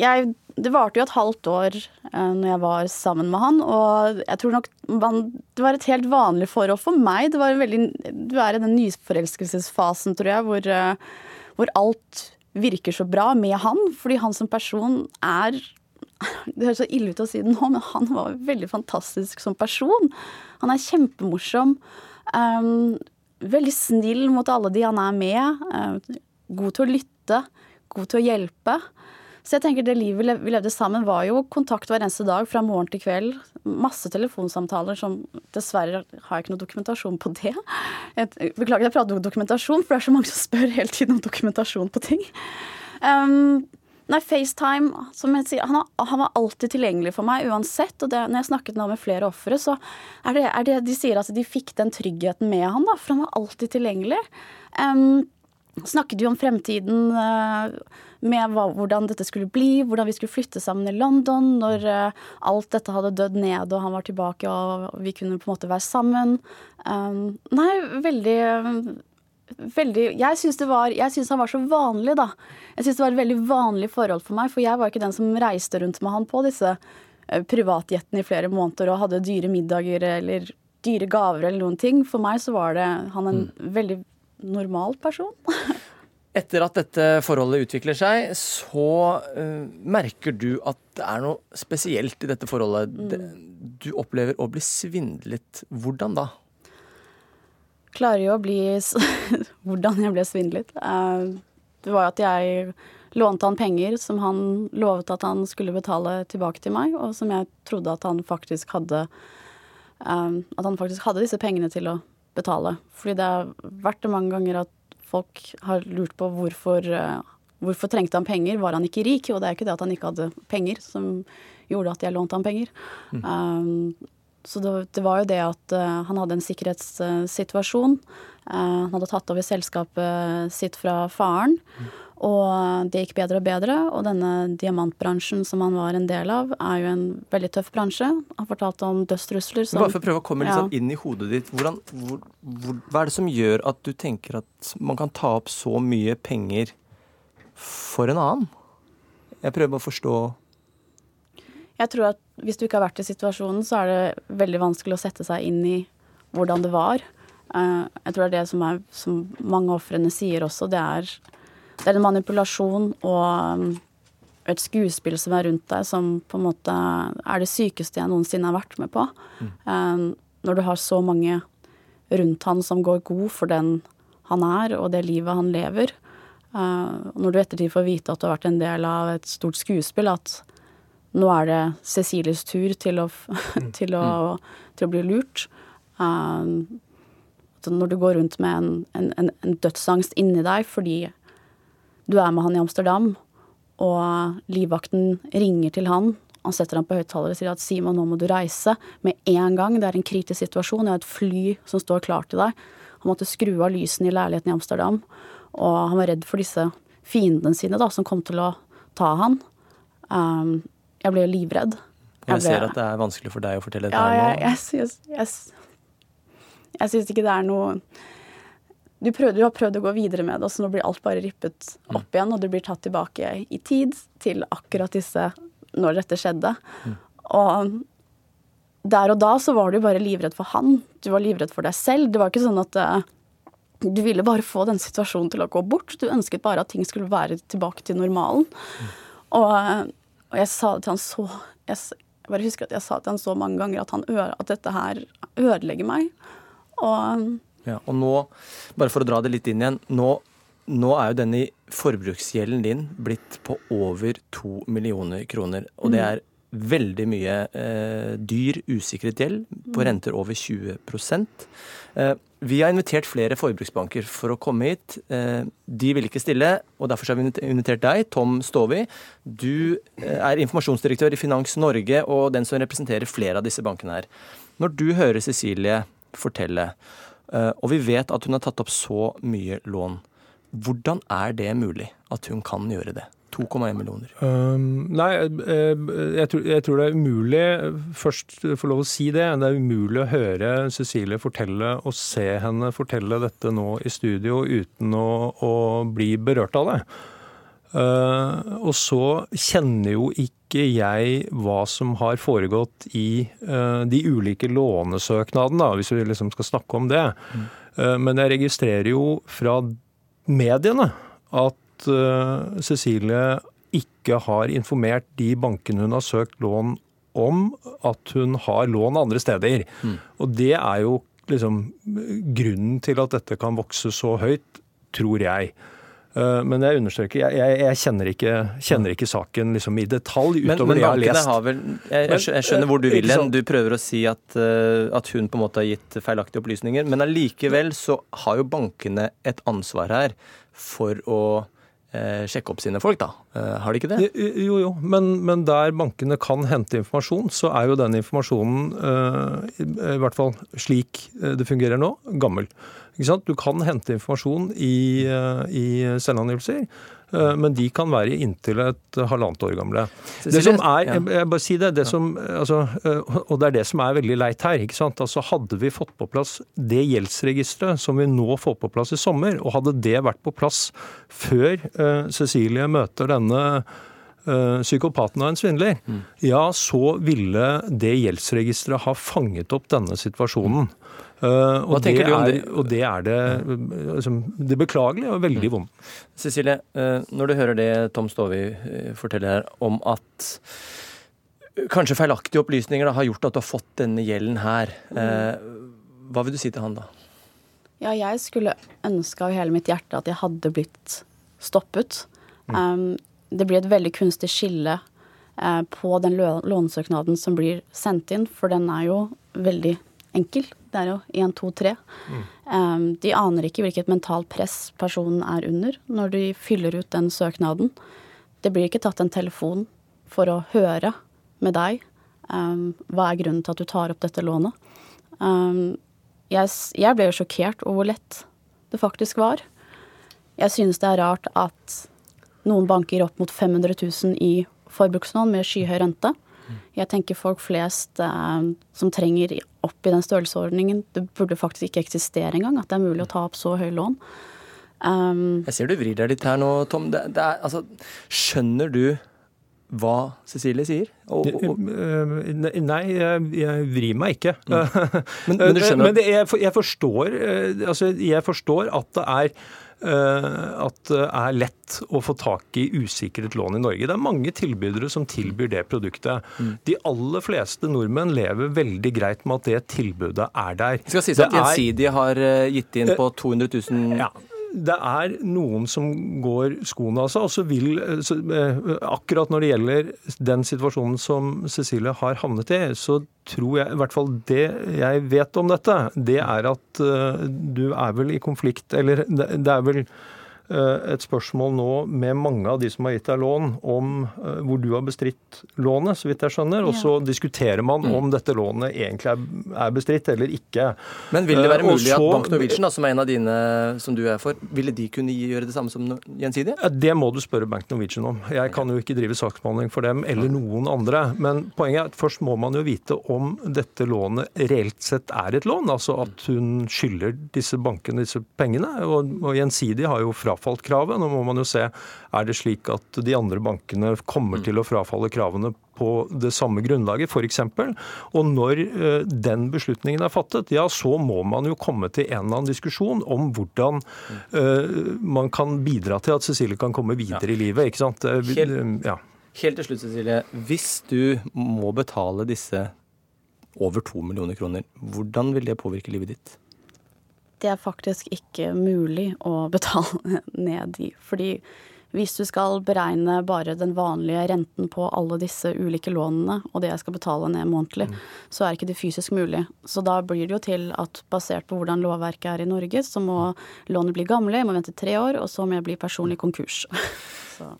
jeg, Det varte jo et halvt år uh, når jeg var sammen med han, og jeg tror nok man, Det var et helt vanlig forhold for meg. Det var veldig, Du er i den nyforelskelsesfasen, tror jeg, hvor, uh, hvor alt virker så bra med han. Fordi han som person er Det høres så ille ut å si det nå, men han var veldig fantastisk som person. Han er kjempemorsom. Um, veldig snill mot alle de han er med. Uh, god til å lytte. God til å hjelpe. Så jeg tenker det livet vi levde sammen var jo kontakt hver eneste dag fra morgen til kveld. Masse telefonsamtaler som Dessverre har jeg ikke noe dokumentasjon på det. Jeg, beklager jeg prater om dokumentasjon, for det er så mange som spør hele tiden om dokumentasjon på ting. Um, nei, FaceTime, som jeg sier, han, han var alltid tilgjengelig for meg uansett. Og det, når jeg snakket nå med flere ofre, så er det, er det de sier at de fikk den tryggheten med han, da, for han var alltid tilgjengelig. Um, snakket vi om fremtiden eh, med hvordan dette skulle bli, hvordan vi skulle flytte sammen i London når eh, alt dette hadde dødd ned og han var tilbake og vi kunne på en måte være sammen. Um, nei, veldig Veldig, jeg syns han var så vanlig, da. Jeg syns det var et veldig vanlig forhold for meg, for jeg var ikke den som reiste rundt med han på disse privatjettene privatjetene i flere måneder og hadde dyre middager eller dyre gaver eller noen ting. For meg så var det han en veldig normal person. Etter at dette forholdet utvikler seg, så uh, merker du at det er noe spesielt i dette forholdet. Det, du opplever å bli svindlet. Hvordan da? Klarer jo å bli Hvordan jeg ble svindlet. Uh, Det var at jeg lånte han penger som han lovet at han skulle betale tilbake til meg, og som jeg trodde at han faktisk hadde uh, At han faktisk hadde disse pengene til å betale. Fordi det har vært det mange ganger at folk har lurt på hvorfor eh, Hvorfor trengte han penger? Var han ikke rik? Og det er ikke det at han ikke hadde penger som gjorde at jeg lånte han penger. Um, så det, det var jo det at uh, han hadde en sikkerhetssituasjon. Uh, han hadde tatt over selskapet sitt fra faren. Og det gikk bedre og bedre. Og denne diamantbransjen som han var en del av, er jo en veldig tøff bransje. Han fortalte om dødstrusler som Bare for å prøve å komme litt Ja. sånn inn i hodet ditt. Hvordan, hvor, hvor, hva er det som gjør at du tenker at man kan ta opp så mye penger for en annen? Jeg prøver å forstå Jeg tror at hvis du ikke har vært i situasjonen, så er det veldig vanskelig å sette seg inn i hvordan det var. Eh, Jeg tror det er det som, er, som mange ofrene sier også. Det er, det er en manipulasjon og um, et skuespill som er rundt deg, som på en måte er det sykeste jeg noensinne har vært med på. Mm. Når du har så mange rundt han som går god for den han er, og det livet han lever. Eh, når du ettertid får vite at du har vært en del av et stort skuespill, at nå er det Cecilies tur til å, til å, til å bli lurt. Um, når du går rundt med en, en, en, en dødsangst inni deg fordi du er med han i Amsterdam, og livvakten ringer til han. Han setter ham på høyttaler og sier at Simon, nå må du reise med en gang. Det er en kritisk situasjon. Det er et fly som står klart til deg. Han måtte skru av lysene i leiligheten i Amsterdam. Og han var redd for disse fiendene sine da, som kom til å ta han. Um, jeg ble livredd. Jeg ble- ser at det er vanskelig for deg å fortelle dette ja, her jeg, nå. jeg, jeg, jeg, jeg syns ikke det er noe du, prøvde, du har prøvd å gå videre med det, og så nå blir alt bare rippet Mm. opp igjen, og du blir tatt tilbake i tid til akkurat disse når dette skjedde. Mm. Og der og da så var du bare livredd for han. Du var livredd for deg selv. Det var ikke sånn at uh, du ville bare få den situasjonen til å gå bort. Du ønsket bare at ting skulle være tilbake til normalen. Og, eh, og jeg sa det til han så jeg bare husker at jeg sa til han så mange ganger at, han at dette her ødelegger meg. Og Ja, og nå, bare for å dra det litt inn igjen, nå, nå er jo denne forbruksgjelden din blitt på over to millioner kroner. Og det Mm. er veldig mye eh, dyr, usikret gjeld på Mm. renter over 20 eh, Vi har invitert flere forbruksbanker for å komme hit. Eh, de vil ikke stille, og derfor har vi invitert deg, Tom Stovi. Du eh, er informasjonsdirektør i Finans Norge og den som representerer flere av disse bankene her. Når du hører Cecilie fortelle, og vi vet at hun har tatt opp så mye lån, hvordan er det mulig at hun kan gjøre det? 2,1 millioner. Um, nei, eh, jeg tror, jeg tror det er umulig Først få lov å si det. Det er umulig å høre Cecilie fortelle og se henne fortelle dette nå i studio uten å, å bli berørt av det. Eh, og så kjenner jo ikke jeg hva som har foregått i eh, de ulike lånesøknadene, hvis vi liksom skal snakke om det. Eh, men jeg registrerer jo fra mediene at Cecilie ikke har informert de bankene hun har søkt lån om, at hun har lån andre steder. Og det er jo liksom grunnen til at dette kan vokse så høyt, tror jeg. Eh, Men jeg understreker, jeg, jeg, jeg kjenner, ikke, kjenner ikke saken liksom i detalj utover men det jeg har lest. har vel jeg, jeg, skjø- jeg Men, skjønner hvor du eh, vil hen. Du prøver å si at, eh, at hun på en måte har gitt feilaktige opplysninger. Men allikevel så har jo bankene et ansvar her for å eh, sjekke opp sine folk, da. Eh, har de ikke det? Jo, jo, men, men der bankene kan hente informasjon, så er jo den informasjonen, eh, i, hvert fall slik eh, det fungerer nå, gammel. Du kan hente informasjon i, i selvangivelser, men de kan være inntil et halvannet år gamle. Det som er, jeg, bare si det, det som, altså, og det er det som er veldig leit her. ikke sant? Altså Hadde vi fått på plass det gjeldsregisteret som vi nå får på plass i sommer, og hadde det vært på plass før Cecilie møter denne eh, psykopaten og en svindler, ja, så ville det gjeldsregisteret ha fanget opp denne situasjonen. Uh, og, det du om er, det? og det er det, liksom, det beklagelige og veldig vondt. Cecilie, uh, når du hører det Tom Stovi forteller her om at kanskje feilaktige opplysninger da, har gjort at du har fått denne gjelden her, uh, hva vil du si til han da? Ja, jeg skulle ønske av hele mitt hjerte at jeg hadde blitt stoppet. Um, det blir et veldig kunstig skille eh, på den lånesøknaden som blir sendt inn, for den er jo veldig enkel. Det er jo 1, 2, 3. Um, de aner ikke hvilket mentalt press personen er under når de fyller ut den søknaden. Det blir ikke tatt en telefon for å høre med deg um, hva er grunnen til at du tar opp dette lånet. Um, jeg, jeg ble jo sjokkert over hvor lett det faktisk var. Jeg synes det er rart at noen banker opp mot 500 000 i forbrukslån med skyhøy rente. Jeg tenker folk flest eh, som trenger opp i den størrelsesordningen, det burde faktisk ikke eksistere engang, at det er mulig å ta opp så høy lån. Um, Jeg ser du vrir deg litt her nå, Tom. Det, det er, altså, skjønner du hva Cecilie sier? Og, og, og, Eh, Nei, jeg, jeg vrir meg ikke. Men- men du skjønner- Men det, jeg, jeg, forstår, eh, altså, jeg forstår at det er eh, at det er lett å få tak i usikret lån i Norge. Det er mange tilbydere som tilbyr det produktet. Mm. De aller fleste nordmenn lever veldig greit med at det tilbudet er der. det skal sies at er- Gjensidige har eh, gitt inn på 200 000 ja. Det er noen som går skoene av seg, og så vil eh, Akkurat når det gjelder den situasjonen som Cecilie har havnet i, så tror jeg i hvert fall det jeg vet om dette, det er at eh, du er vel i konflikt Eller det, er vel et spørsmål nå med mange av de som har gitt deg lån, om eh, hvor du har bestridt lånet, så vidt jeg skjønner. Og så diskuterer man om dette lånet egentlig er, bestridt eller ikke. Men vil det være mulig så, at Bank Norwegian, som er en av dine som du er for, ville de kunne gjøre det samme som Gjensidige? Det må du spørre Bank Norwegian om. Jeg kan jo ikke drive saksbehandling for dem eller noen andre. Men poenget er at først må man jo vite om dette lånet reelt sett er et lån. Altså at hun skylder disse bankene disse pengene. Og, og Gjensidige har jo frafalt kravet. Nå må man jo se er det slik at de andre bankene kommer til å frafalle kravene på det samme grunnlaget, f.eks. Og når eh, den beslutningen er fattet, ja, så må man jo komme til en eller annen diskusjon om hvordan uh, man kan bidra til at Cecilie kan komme videre i livet. ikke sant? Eh, Helt- ja. Helt til slutt, Cecilie. Hvis du må betale disse over to millioner kroner, hvordan vil det påvirke livet ditt? Det er faktisk ikke mulig å betale ned i. Fordi hvis du skal beregne bare den vanlige renten på alle disse ulike lånene, og det jeg skal betale ned månedlig, så er ikke det fysisk mulig. Så da blir det jo til at basert på hvordan lovverket er i Norge, så må lånet bli gamle, jeg må vente tre år, og så må jeg bli personlig konkurs. Så.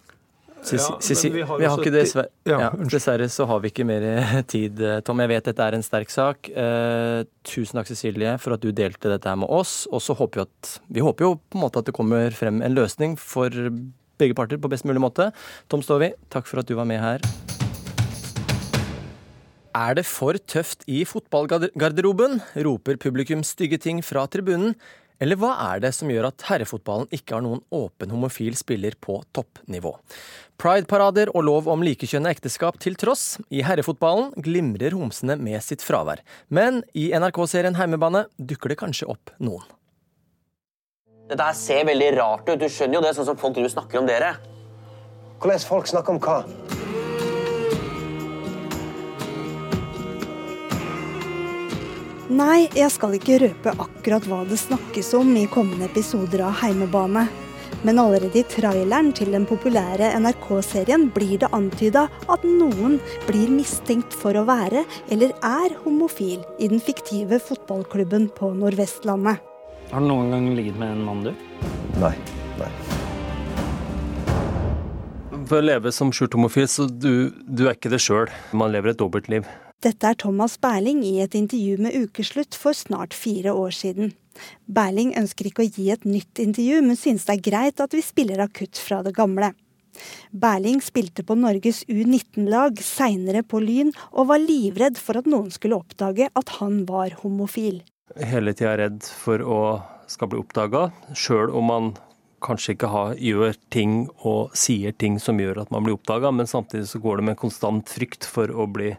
Ja, Cici- vi vi har ikke dessverre, Ja, ja, dessverre så har vi ikke mer tid, eh, Tom. Jeg vet dette er en sterk sak. Eh, tusen takk, Cecilie, for at du delte dette her med oss. Og så håper vi at Vi håper jo på en måte at det kommer frem en løsning for begge parter på best mulig måte. Tom Stovi, takk for at du var med her. Er det for tøft i fotballgarderoben? roper publikum stygge ting fra tribunen. Eller hva er det som gjør at herrefotballen ikke har noen åpen homofil spiller på toppnivå? Pride-parader og lov om likekjønne ekteskap til tross, i herrefotballen glimrer homsene med sitt fravær. Men i NRK-serien Heimebane dukker det kanskje opp noen. Dette her ser veldig rart ut. Du skjønner jo det, sånn som folk snakker om dere. Hvordan folk snakker om hva? Nei, jeg skal ikke røpe akkurat hva det snakkes om i kommende episoder av Heimebane. Men allerede i traileren til den populære NRK-serien blir det antyda at noen blir mistenkt for å være eller er homofil i den fiktive fotballklubben på Nordvestlandet. Har du noen gang ligget med en mann, du? Nei. Nei. For å leve som skjult homofil, så du, du er ikke det sjøl. Man lever et dobbeltliv. Dette er Thomas Berling i et intervju med Ukeslutt for snart fire år siden. Berling ønsker ikke å gi et nytt intervju, men synes det er greit at vi spiller akutt fra det gamle. Berling spilte på Norges U19-lag, seinere på Lyn, og var livredd for at noen skulle oppdage at han var homofil. Hele tida redd for å skal bli oppdaga, sjøl om man kanskje ikke har, gjør ting og sier ting som gjør at man blir oppdaga, men samtidig så går det med konstant frykt for å bli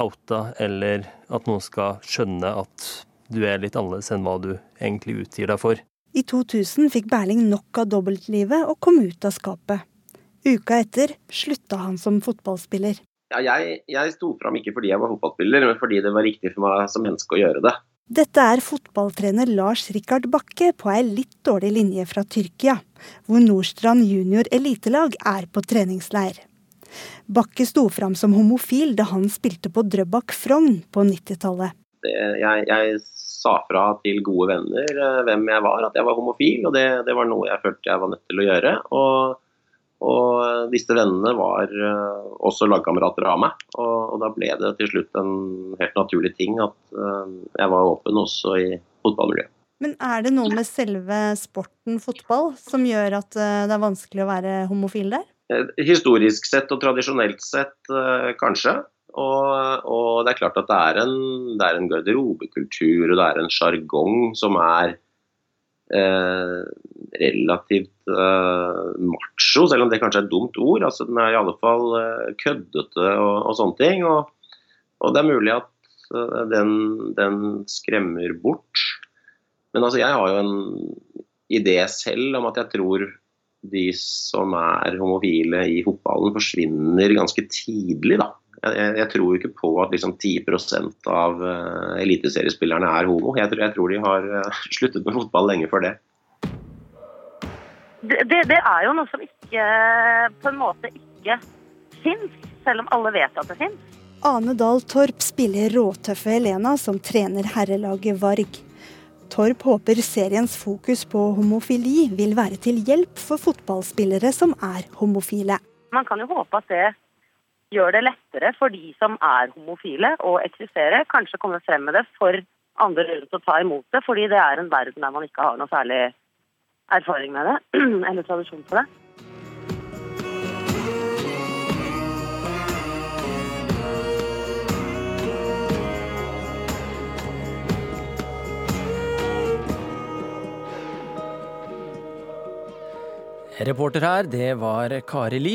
outa, eller at noen skal skjønne at du er litt annerledes enn hva du egentlig utgir deg for. I 2000 fikk Berling nok av dobbeltlivet og kom ut av skapet. Uka etter slutta han som fotballspiller. Ja, jeg, jeg sto fram ikke fordi jeg var fotballspiller, men fordi det var riktig for meg som menneske å gjøre det. Dette er fotballtrener Lars Rikard Bakke på ei litt dårlig linje fra Tyrkia, hvor Nordstrand junior elitelag er på treningsleir. Bakke sto fram som homofil da han spilte på Drøbak Frogn på 90-tallet. Jeg, jeg, sa fra til gode venner eh, hvem jeg var, at jeg var homofil, og det, det var noe jeg følte jeg var nødt til å gjøre. Og, og disse vennene var uh, også lagkamerater av meg. Og, og, da ble det til slutt en helt naturlig ting at uh, jeg var åpen også i fotballmiljøet. Men er det noe med selve sporten fotball som gjør at det er vanskelig å være homofil der? Historisk sett og tradisjonelt sett, kanskje. Og, og, det er klart at det er en, det er en garderobekultur og det er en sjargong som er eh, relativt eh, macho, selv om det kanskje er et dumt ord. altså Den er i alle fall eh, køddete og, og, sånne ting. Og, og, det er mulig at eh, den, den, skremmer bort. Men altså jeg har jo en idé selv om at jeg tror de som er homofile i fotballen, forsvinner ganske tidlig. da jeg, jeg, tror ikke på at liksom 10% av uh, eliteseriespillerne er homo. Jeg, jeg, tror de har uh, sluttet med fotball lenge før det. Det, det. det, er jo noe som ikke på en måte ikke fins, selv om alle vet at det fins. Ane Dahl Torp spiller råtøffe Helena som trener herrelaget Varg. Torp håper seriens fokus på homofili vil være til hjelp for fotballspillere som er homofile. Man kan jo håpe at det gjør det lettere for de som er homofile å eksistere. Kanskje komme frem med det for andre rundt å ta imot det, fordi det er en verden der man ikke har noe særlig erfaring med det, eller tradisjon for det. Reporter her, det var Kari Li.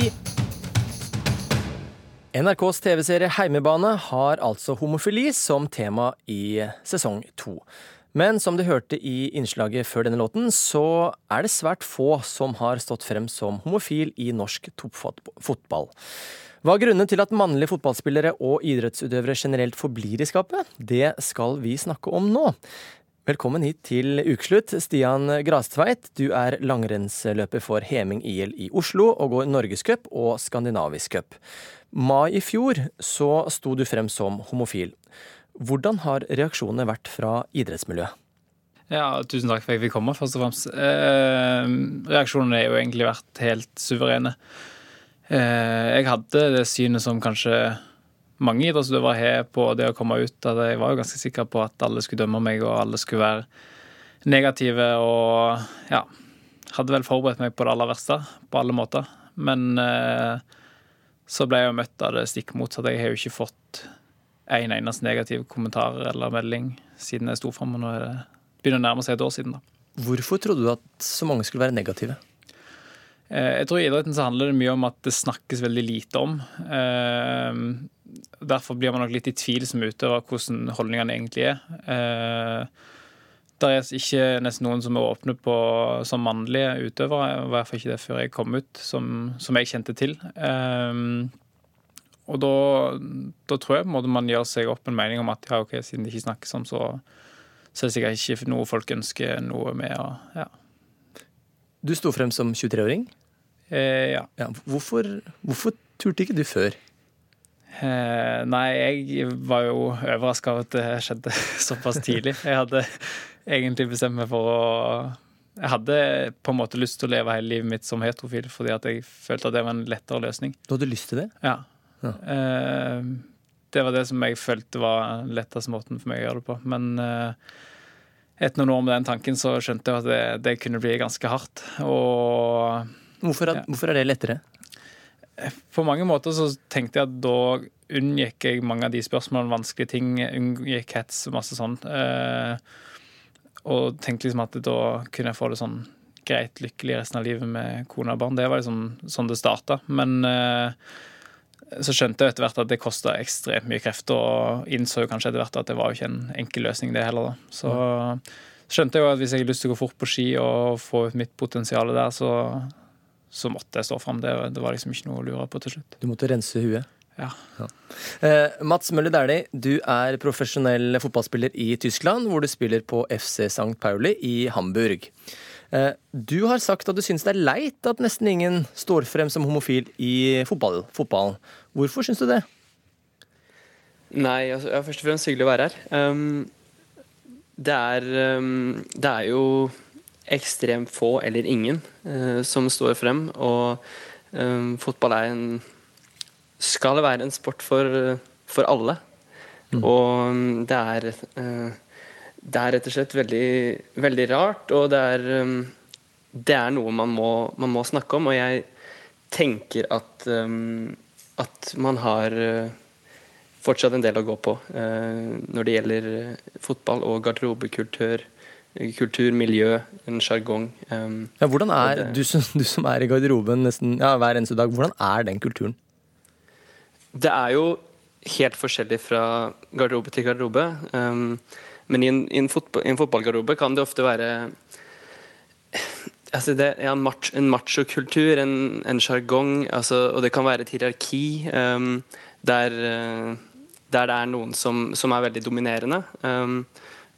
NRKs TV-serie Heimebane har altså homofili som tema i sesong to. Men som du hørte i innslaget før denne låten, så er det svært få som har stått frem som homofil i norsk toppfotball. Hva er grunnen til at mannlige fotballspillere og idrettsutøvere generelt forblir i skapet? Det skal vi snakke om nå. Velkommen hit til ukeslutt, Stian Grastveit. Du er langrennsløper for Heming IL i Oslo og går norgescup og skandinavisk cup mai i fjor så sto du frem som homofil. Hvordan har reaksjonene vært fra idrettsmiljøet? Ja, Tusen takk for at jeg fikk komme, først og fremst. Eh, reaksjonene har jo egentlig vært helt suverene. Eh, jeg hadde det synet som kanskje mange idrettsutøvere har på det å komme ut. at Jeg var jo ganske sikker på at alle skulle dømme meg, og alle skulle være negative. Og ja, hadde vel forberedt meg på det aller verste på alle måter. Men eh, så ble jeg jo møtt av det stikk motsatte. Jeg har jo ikke fått en eneste negativ kommentar eller melding siden jeg sto fram. Nå er det begynner å nærme seg et år siden. da. Hvorfor trodde du at så mange skulle være negative? Eh, jeg tror I idretten så handler det mye om at det snakkes veldig lite om. Eh, derfor blir man nok litt i tvil som utøver hvordan holdningene egentlig er. Eh, det er ikke nesten noen som er åpne på som mannlige utøvere. I hvert fall ikke det før jeg kom ut, som, som jeg kjente til. Og da, da, tror jeg på en måte man gjør seg opp en mening om at ja, ok, siden det ikke snakkes om, så, så er det sikkert ikke noe folk ønsker noe med. Og, ja. Du sto frem som 23-åring. Eh, ja. ja hvorfor, hvorfor turte ikke du før? Eh, nei, jeg var jo overraska over at det skjedde såpass tidlig. Jeg hadde egentlig bestemt meg for å Jeg hadde på en måte lyst til å leve hele livet mitt som heterofil, fordi at jeg følte at det var en lettere løsning. Du hadde lyst til det? Ja. ja. Eh, det var det som jeg følte var lettest letteste måten for meg å gjøre det på. Men eh, etter noen år med den tanken så skjønte jeg at det, det kunne bli ganske hardt. Og hvorfor ja. hvorfor er det lettere? På mange måter så tenkte jeg at da unngikk jeg mange av de spørsmålene, vanskelige ting. Unngikk hets og masse sånn. Eh, og tenkte liksom at da kunne jeg få det sånn greit lykkelig resten av livet med kone og barn. Det var liksom sånn det starta. Men eh, så skjønte jeg etter hvert at det kosta ekstremt mye krefter, og innså kanskje etter hvert at det var jo ikke en enkel løsning, det heller. da. Så skjønte jeg jo at hvis jeg hadde lyst til å gå fort på ski og få ut mitt potensial der, så, så måtte jeg stå fram. Det, det var liksom ikke noe å lure på til slutt. Du måtte rense huet? Ja. Eh, Mats Møller Dæhlie, du er profesjonell fotballspiller i Tyskland, hvor du spiller på FC St. Pauli i Hamburg. Eh, du har sagt at du syns det er leit at nesten ingen står frem som homofil i fotball, fotballen. Hvorfor syns du det? Nei, altså, ja, først og fremst hyggelig å være her. Um, det, er, um, det er jo ekstremt få eller ingen uh, som står frem, og um, fotball er en skal være en sport for, for alle. Mm. Og det er uh, det er rett og slett veldig, veldig rart, og det er, um, det er noe man må, man må, snakke om. Og jeg tenker at, um, at man har fortsatt en del å gå på når det gjelder fotball og garderobekultur. Kultur, miljø, en sjargong. Um, ja, hvordan er, du som, du som, er i garderoben nesten ja, hver eneste dag, hvordan er den kulturen? Det er jo helt forskjellig fra garderobe til garderobe. Um, men i en, i en, fotball, en fotballgarderobe kan det ofte være altså det er en, mach, en machokultur, en sjargong, altså, og det kan være et hierarki um, der, uh, der, det er noen som, som er veldig dominerende.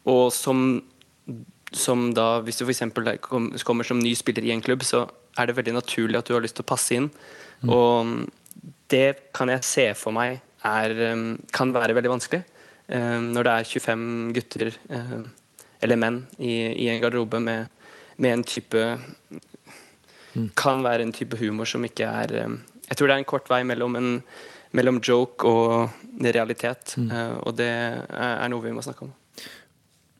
Og som, som, da, hvis du f.eks. kommer som ny spiller i en klubb, så er det veldig naturlig at du har lyst til å passe inn. Mm. Og det kan jeg se for meg er, um, kan være veldig vanskelig. Eh, når det er 25 gutter eh, eller menn i, i en garderobe med, med, en type mm. Kan være en type humor som ikke er eh, Jeg tror det er en kort vei mellom, en, mellom joke og realitet, mm. og det er noe vi må snakke om.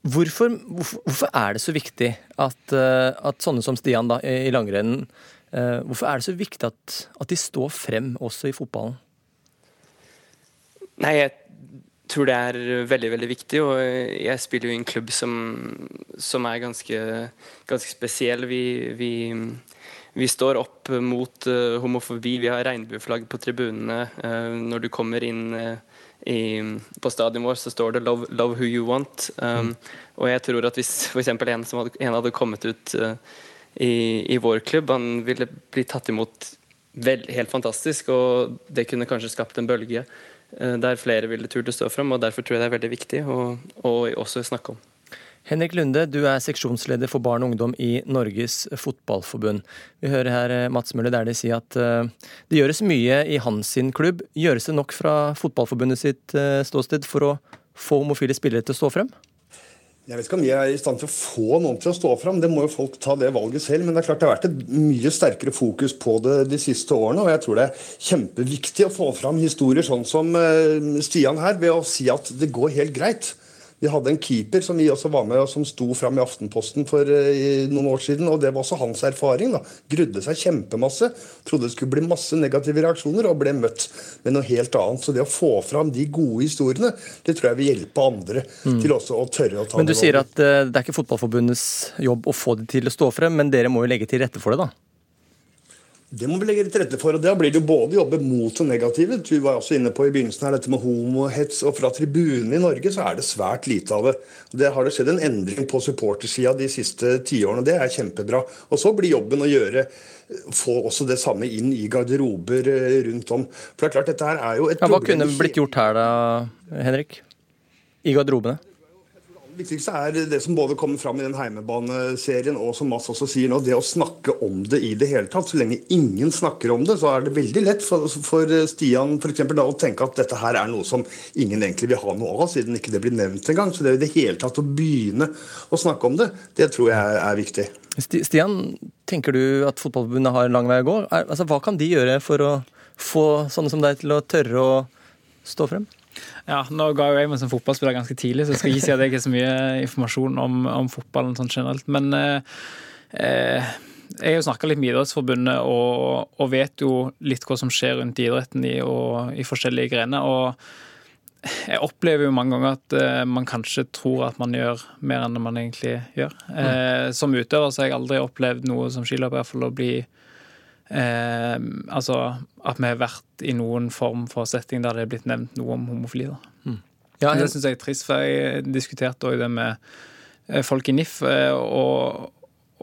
Hvorfor, hvorfor, er det så viktig at, at sånne som Stian da, i langrennen Hvorfor er det så viktig at, at de står frem også i fotballen? Nei, jeg tror det er veldig veldig viktig. Og jeg spiller jo i en klubb som, som er ganske, ganske spesiell. Vi, vi, vi, står opp mot uh, homofobi. Vi har regnbueflagg på tribunene. Når du kommer inn uh, i, på stadion vår, så står det 'love, love who you want'. Um, mm. Og jeg tror at hvis f.eks. En, hadde, en hadde kommet ut i, i, vår klubb, han ville bli tatt imot vel, helt fantastisk, og det kunne kanskje skapt en bølge. uh, der flere ville turt å stå fram. og Derfor tror jeg det er veldig viktig å, å også snakke om. Henrik Lunde, du er seksjonsleder for barn og ungdom i Norges Fotballforbund. Vi hører her eh, Mats Møller der de sier at eh, det gjøres mye i hans sin klubb. Gjøres det nok fra Fotballforbundet sitt ståsted for å få homofile spillere til å stå frem? Jeg vet ikke om vi er i stand til å få noen til å stå fram, det må jo folk ta det valget selv. Men det er klart det har vært et mye sterkere fokus på det de siste årene. Og jeg tror det er kjempeviktig å få fram historier sånn som eh, Stian her, ved å si at det går helt greit. Vi hadde en keeper som vi også var med, og som sto fram i Aftenposten for uh, noen år siden. og Det var også hans erfaring. da. Grudde seg kjempemasse. Trodde det skulle bli masse negative reaksjoner, og ble møtt med noe helt annet. Så det å få fram de gode historiene, det tror jeg vil hjelpe andre mm. til også å tørre å ta Men du sier at uh, det er ikke Fotballforbundets jobb å få det til å stå frem, men dere må jo legge til rette for det, da? Det må vi legge til rette for. og Da blir det jo både jobbe mot det negative. Du var også inne på i begynnelsen her dette med homohets. og Fra tribunene i Norge så er det svært lite av det. Det har det skjedd en endring på supportersida de siste tiårene. Det er kjempebra. Og så blir jobben å gjøre få også det samme inn i garderober eh, rundt om. For det er klart, dette her er jo et ja, Hva kunne blitt gjort her da, Henrik? I garderobene? Viktigste er det som både kommer fram i den heimebaneserien og som Mads også sier nå, det å snakke om det i det hele tatt. Så lenge ingen snakker om det, så er det veldig lett for, for Stian for eksempel, da, å tenke at dette her er noe som ingen egentlig vil ha noe av, siden ikke det blir nevnt engang. Så det i det hele tatt å begynne å snakke om det, det tror jeg er viktig. Stian, tenker du at Fotballforbundet har en lang vei å gå? Altså, hva kan de gjøre for å få sånne som deg til å tørre å stå frem? Ja, Nå ga jo jeg meg som fotballspiller ganske tidlig, så jeg skal ikke si at jeg ikke har så mye informasjon om, om fotballen sånn generelt. Men eh, eh jeg har jo snakka litt med Idrettsforbundet og, og, vet jo litt hva som skjer rundt idretten i, og, i forskjellige grener. og jeg opplever jo mange ganger at eh, man kanskje tror at man gjør mer enn man egentlig gjør. Eh, som utøver så har jeg aldri opplevd noe som skiløper, iallfall å bli uh, Altså at vi har vært i noen form for setting der det er blitt nevnt noe om homofili. da. Mm. Ja, det syns jeg er trist, for jeg diskuterte òg det med folk i NIF. og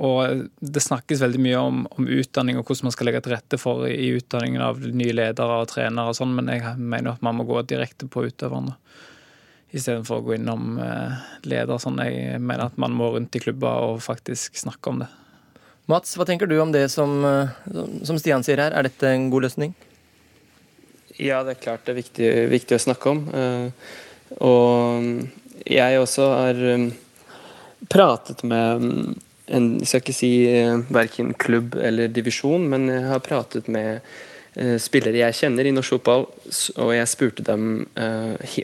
og det snakkes veldig mye om, om, utdanning og hvordan man skal legge til rette for i utdanningen av nye ledere og trenere og sånn, men jeg mener at man må gå direkte på utøverne istedenfor å gå innom eh, leder. Sånn. Jeg mener at man må rundt i klubber og faktisk snakke om det. Mats, hva tenker du om det som, eh, som Stian sier her? Er dette en god løsning? Ja, det er klart det er viktig, viktig å snakke om. Eh, og jeg også har pratet med en, jeg skal ikke si eh, verken klubb eller divisjon, men jeg har pratet med spillere jeg kjenner i norsk fotball, og jeg spurte dem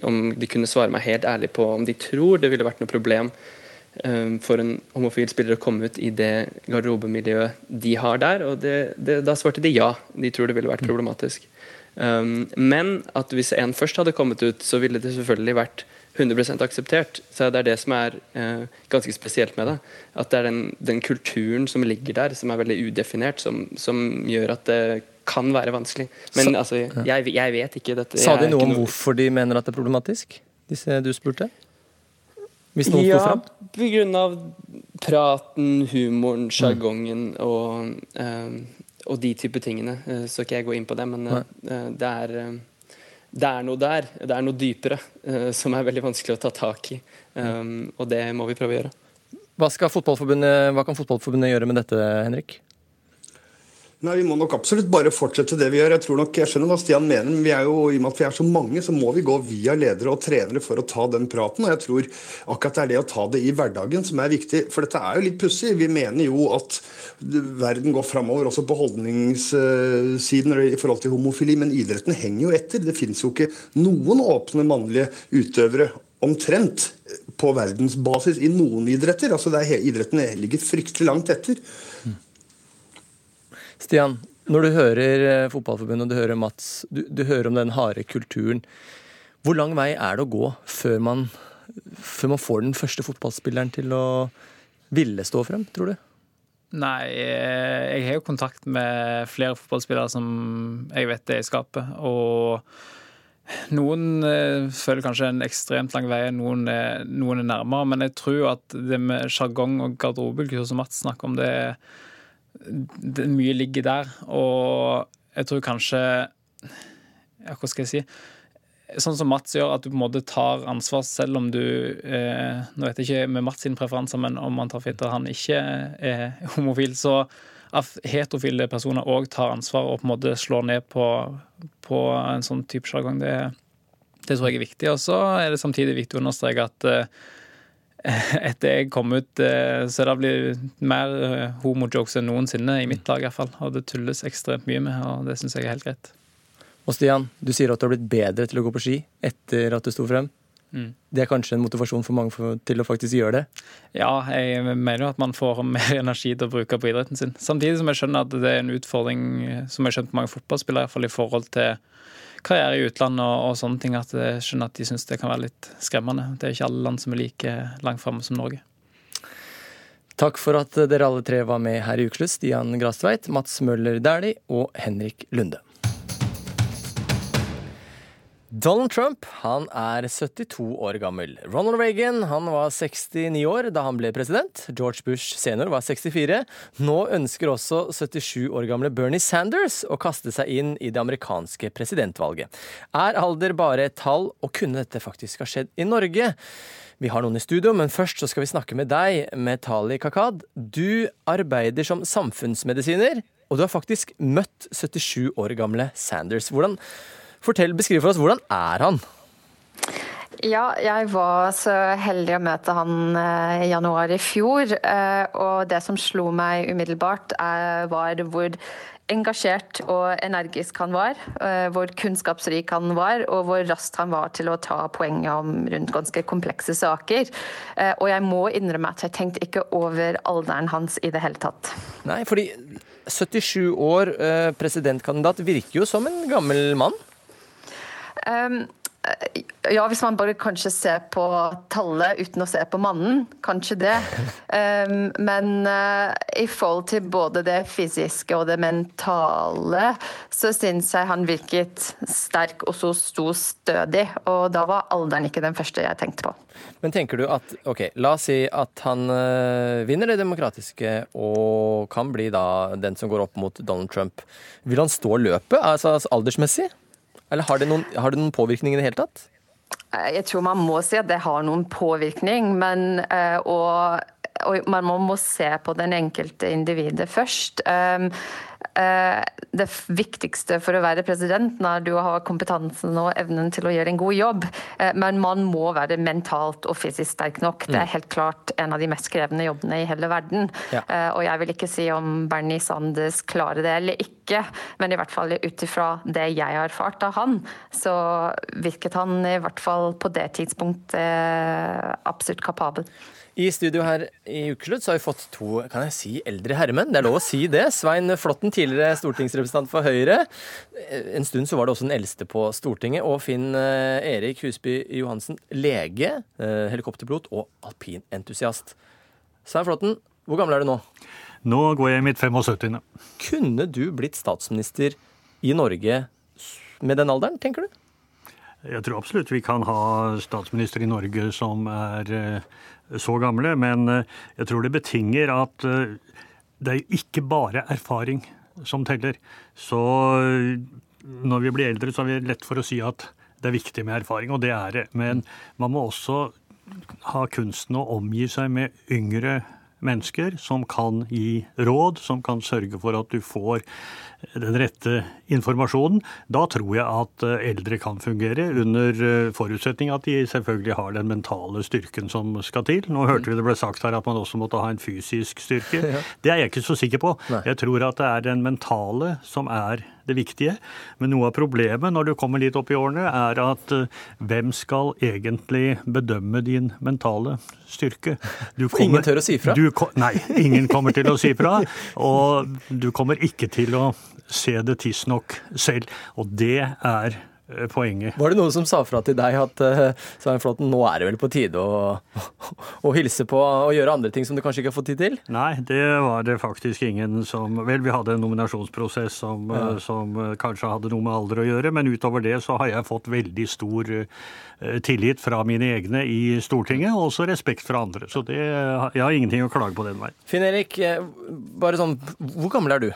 om de kunne svare meg helt ærlig på om de tror det ville vært noe problem for en homofil spiller å komme ut i det garderobemiljøet de har der, og det, det, da svarte de ja. De tror det ville vært problematisk. Um, men at hvis en først hadde kommet ut, så ville det selvfølgelig vært 100% akseptert. Så det er det som er uh, ganske spesielt med det. At det er den, den, kulturen som ligger der, som er veldig udefinert, som, som gjør at det kan være vanskelig. Men så, altså, jeg, jeg, vet ikke dette. Sa de noe om hvorfor de mener at det er problematisk, disse du spurte? Hvis noen ja, sto fram? på grunn av praten, humoren, sjargongen mm. og, um, og de type tingene. Uh, så ikke jeg gå inn på det, men uh, det er uh, det er noe der, det er noe dypere, uh, som er veldig vanskelig å ta tak i. Um, og det må vi prøve å gjøre. Hva, hva kan Fotballforbundet gjøre med dette, Henrik? Nei, Vi må nok absolutt bare fortsette det vi gjør. Jeg tror nok, jeg skjønner hva Stian mener, men vi er jo, i og med at vi er så mange, så må vi gå via ledere og trenere for å ta den praten. og jeg tror akkurat det er det å ta det i hverdagen som er viktig. For dette er jo litt pussig. Vi mener jo at verden går framover også på holdningssiden i forhold til homofili, men idretten henger jo etter. Det finnes jo ikke noen åpne mannlige utøvere omtrent på verdensbasis i noen idretter. altså er, Idretten ligger fryktelig langt etter. Stian, når du hører eh, Fotballforbundet og du hører Mats, du, du, hører om den harde kulturen. Hvor lang vei er det å gå før man, før man får den første fotballspilleren til å ville stå frem, tror du? Nei, eh, jeg har jo kontakt med flere fotballspillere som jeg vet er i skapet. Og noen eh, føler kanskje en ekstremt lang vei, noen er, noen er nærmere. Men jeg tror at det med sjargong og garderobekultur som Mats snakker om, det er det, mye ligger der. Og jeg tror kanskje ja, Hva skal jeg si? Sånn som Mats gjør, at du på en måte tar ansvar selv om du eh, Nå vet jeg ikke med Mats sine preferanser, men om han tar fitte og han ikke er homofil, så at heterofile personer òg tar ansvar og på en måte slår ned på, på en sånn type sjargong, det, det, tror jeg er viktig. Og så er det samtidig viktig å understreke at eh, etter jeg kom ut, eh, så det blitt mer eh, homojokes enn noensinne i mitt lag. I hvert fall. Og det tulles ekstremt mye med, og det syns jeg er helt greit. Og Stian, du sier at du har blitt bedre til å gå på ski etter at du sto frem. Mm. Det er kanskje en motivasjon for mange for, til å faktisk gjøre det? Ja, jeg mener jo at man får mer energi til å bruke på idretten sin. Samtidig som jeg skjønner at det er en utfordring som jeg skjønt på mange fotballspillere, fall i forhold til karriere i utlandet og, og, sånne ting, at jeg skjønner at de syns det kan være litt skremmende. Det er ikke alle land som er like langt framme som Norge. Takk for at dere alle tre var med her i Ukeslutt. Stian Grastveit, Mats Møller Dæhlie og Henrik Lunde. Donald Trump han er 72 år gammel. Ronald Reagan han var 69 år da han ble president. George Bush senior var 64. Nå ønsker også 77 år gamle Bernie Sanders å kaste seg inn i det amerikanske presidentvalget. Er alder bare et tall, og kunne dette faktisk ha skjedd i Norge? Vi har noen i studio, men først så skal vi snakke med deg, Metali Kakad. Du arbeider som samfunnsmedisiner, og du har faktisk møtt 77 år gamle Sanders. Hvordan Fortell, Beskriv for oss, hvordan er han? Ja, jeg var så heldig å møte han eh, i januar i fjor. Eh, og det som slo meg umiddelbart, var hvor engasjert og energisk han var. Eh, hvor kunnskapsrik han var, og hvor raskt han var til å ta poenget om rundt ganske komplekse saker. Og jeg må innrømme at jeg tenkte ikke over alderen hans i det hele tatt. Nei, fordi 77 år, presidentkandidat, virker jo som en gammel mann? Um, ja, hvis man bare kanskje ser på tallet uten å se på mannen, kanskje det. Um, men uh, i forhold til både det fysiske og det mentale, så syns jeg han virket sterk og så sto stødig. Og da var alderen ikke den første jeg tenkte på. Men tenker du at ok, la oss si at han uh, vinner det demokratiske og kan bli da den som går opp mot Donald Trump. Vil han stå løpet, altså aldersmessig? Eller har det, noen, har det noen påvirkning i det hele tatt? Jeg tror man må si at det har noen påvirkning, men uh, og, og man må se på den enkelte individet først. Uh, det viktigste for å være president er du har kompetansen og evnen til å gjøre en god jobb, uh, men man må være mentalt og fysisk sterk nok. Det er helt klart en av de mest krevende jobbene i hele verden. Ja. Og jeg vil ikke si om Bernie Sanders klarer det eller ikke, men i hvert fall ut ifra det jeg har erfart av han, så virket han i hvert fall på det tidspunktet absolutt kapabel. I studio her i Ukeslutt så har vi fått to kan jeg si, eldre herremenn. Det er lov å si det. Svein Flåtten, tidligere stortingsrepresentant for Høyre. En stund så var det også den eldste på Stortinget. Og Finn eh, Erik Husby Johansen, lege, eh, helikopterpilot og alpinentusiast. Svein Flåtten, hvor gammel er du nå? Nå går jeg i mitt 75. Kunne du blitt statsminister i Norge med den alderen, tenker du? Jeg tror absolutt vi kan ha statsminister i Norge som er eh, så gamle, men eh, jeg tror det betinger at eh, det er ikke bare erfaring som teller. Så når vi blir eldre, så er vi lett for å si at det er viktig med erfaring, og det er det. Men man må også ha kunsten å omgi seg med yngre mennesker som kan gi råd, som kan sørge for at du får den rette informasjonen. Da tror jeg at eh, eldre kan fungere, under eh, forutsetning at de selvfølgelig har den mentale styrken som skal til. Nå hørte vi det ble sagt her at man også måtte ha en fysisk styrke. Det er jeg ikke så sikker på. Jeg tror at det er den mentale som er det viktige. Men noe av problemet når du kommer litt opp i årene, er at eh, hvem skal egentlig bedømme din mentale styrke? Du For ingen tør å si fra? Du, nei, ingen kommer til å si fra. Og du kommer ikke til å se det tidsnok selv. Og det er poenget. Var det noen som sa fra til deg at uh, Svein Flåten, nå er det vel på tide å, å hilse på og gjøre andre ting som du kanskje ikke har fått tid til? Nei, det var det faktisk ingen som Vel, vi hadde en nominasjonsprosess som, Ja. eh, som eh, kanskje hadde noe med alder å gjøre, men utover det så har jeg fått veldig stor eh, tillit fra mine egne i Stortinget, og også respekt fra andre. Så det, jeg har ingenting å klage på den veien. Finn Erik, eh, bare sånn, hvor gammel er du?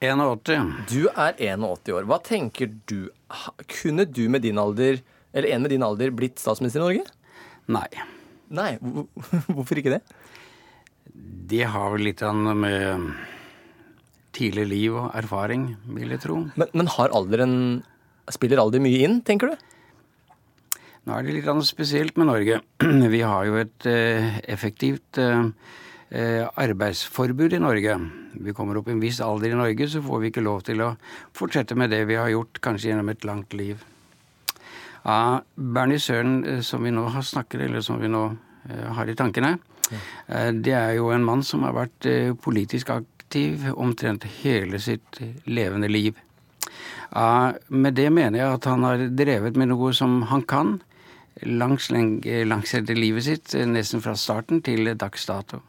81. Du er 81 år. Hva tenker du? Kunne du med din alder, eller en med din alder, blitt statsminister i Norge? Nei. Nei, Hvorfor ikke det? Det har vel litt med tidlig liv og erfaring, vil jeg tro. Men, men har alderen Spiller alder mye inn, tenker du? Nå er det litt spesielt med Norge. Vi har jo et eh, effektivt eh, arbeidsforbud i Norge. Vi kommer opp i en viss alder i Norge, så får vi ikke lov til å fortsette med det vi har gjort, kanskje gjennom et langt liv. Ja, Bernie Søren, eh, som vi nå har snakket, eller som vi nå eh, har i tankene, eh, det er jo en mann som har vært eh, politisk aktiv omtrent hele sitt eh, levende liv. Ja, med det mener jeg at han har drevet med noe som han kan, langs, langs livet sitt, eh, nesten fra starten til dags dato.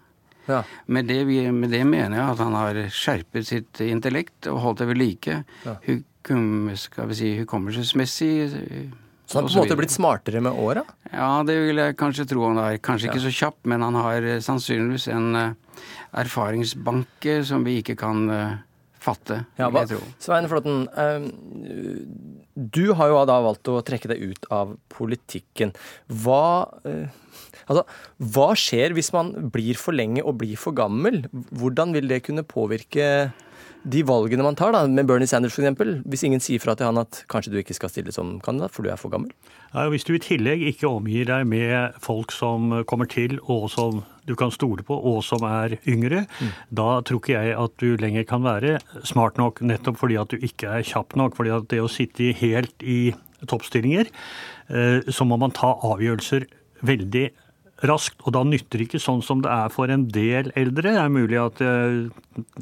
Ja. Med, det, vi- med det mener jeg at han har skjerpet sitt intellekt og holdt det ved like. Ja. Hukum, skal vi si, hukommelsesmessig. eh, Så han har på en måte blitt smartere med åra? Ja, det vil jeg kanskje tro han er. Kanskje ikke så kjapp, men han har eh, sannsynligvis en eh, erfaringsbanke som vi ikke kan fatte, Ja, vil jeg tro. Svein Flåtten, du har jo da valgt å trekke deg ut av politikken. Hva, altså, hva skjer hvis man blir for lenge og blir for gammel? Hvordan vil det kunne påvirke de valgene man tar, da, med Bernie Sanders f.eks.? Hvis ingen sier fra til han at kanskje du ikke skal stille som kandidat, for du er for gammel? Ja, Hvis du i tillegg ikke omgir deg med folk som kommer til, og som du kan stole på, og som er yngre, da tror ikke jeg at du lenger kan være smart nok, nettopp fordi at du ikke er kjapp nok. fordi at det å sitte helt i toppstillinger, eh, så må man ta avgjørelser veldig raskt. Og da nytter det ikke sånn som det er for en del eldre. Det er mulig at jeg,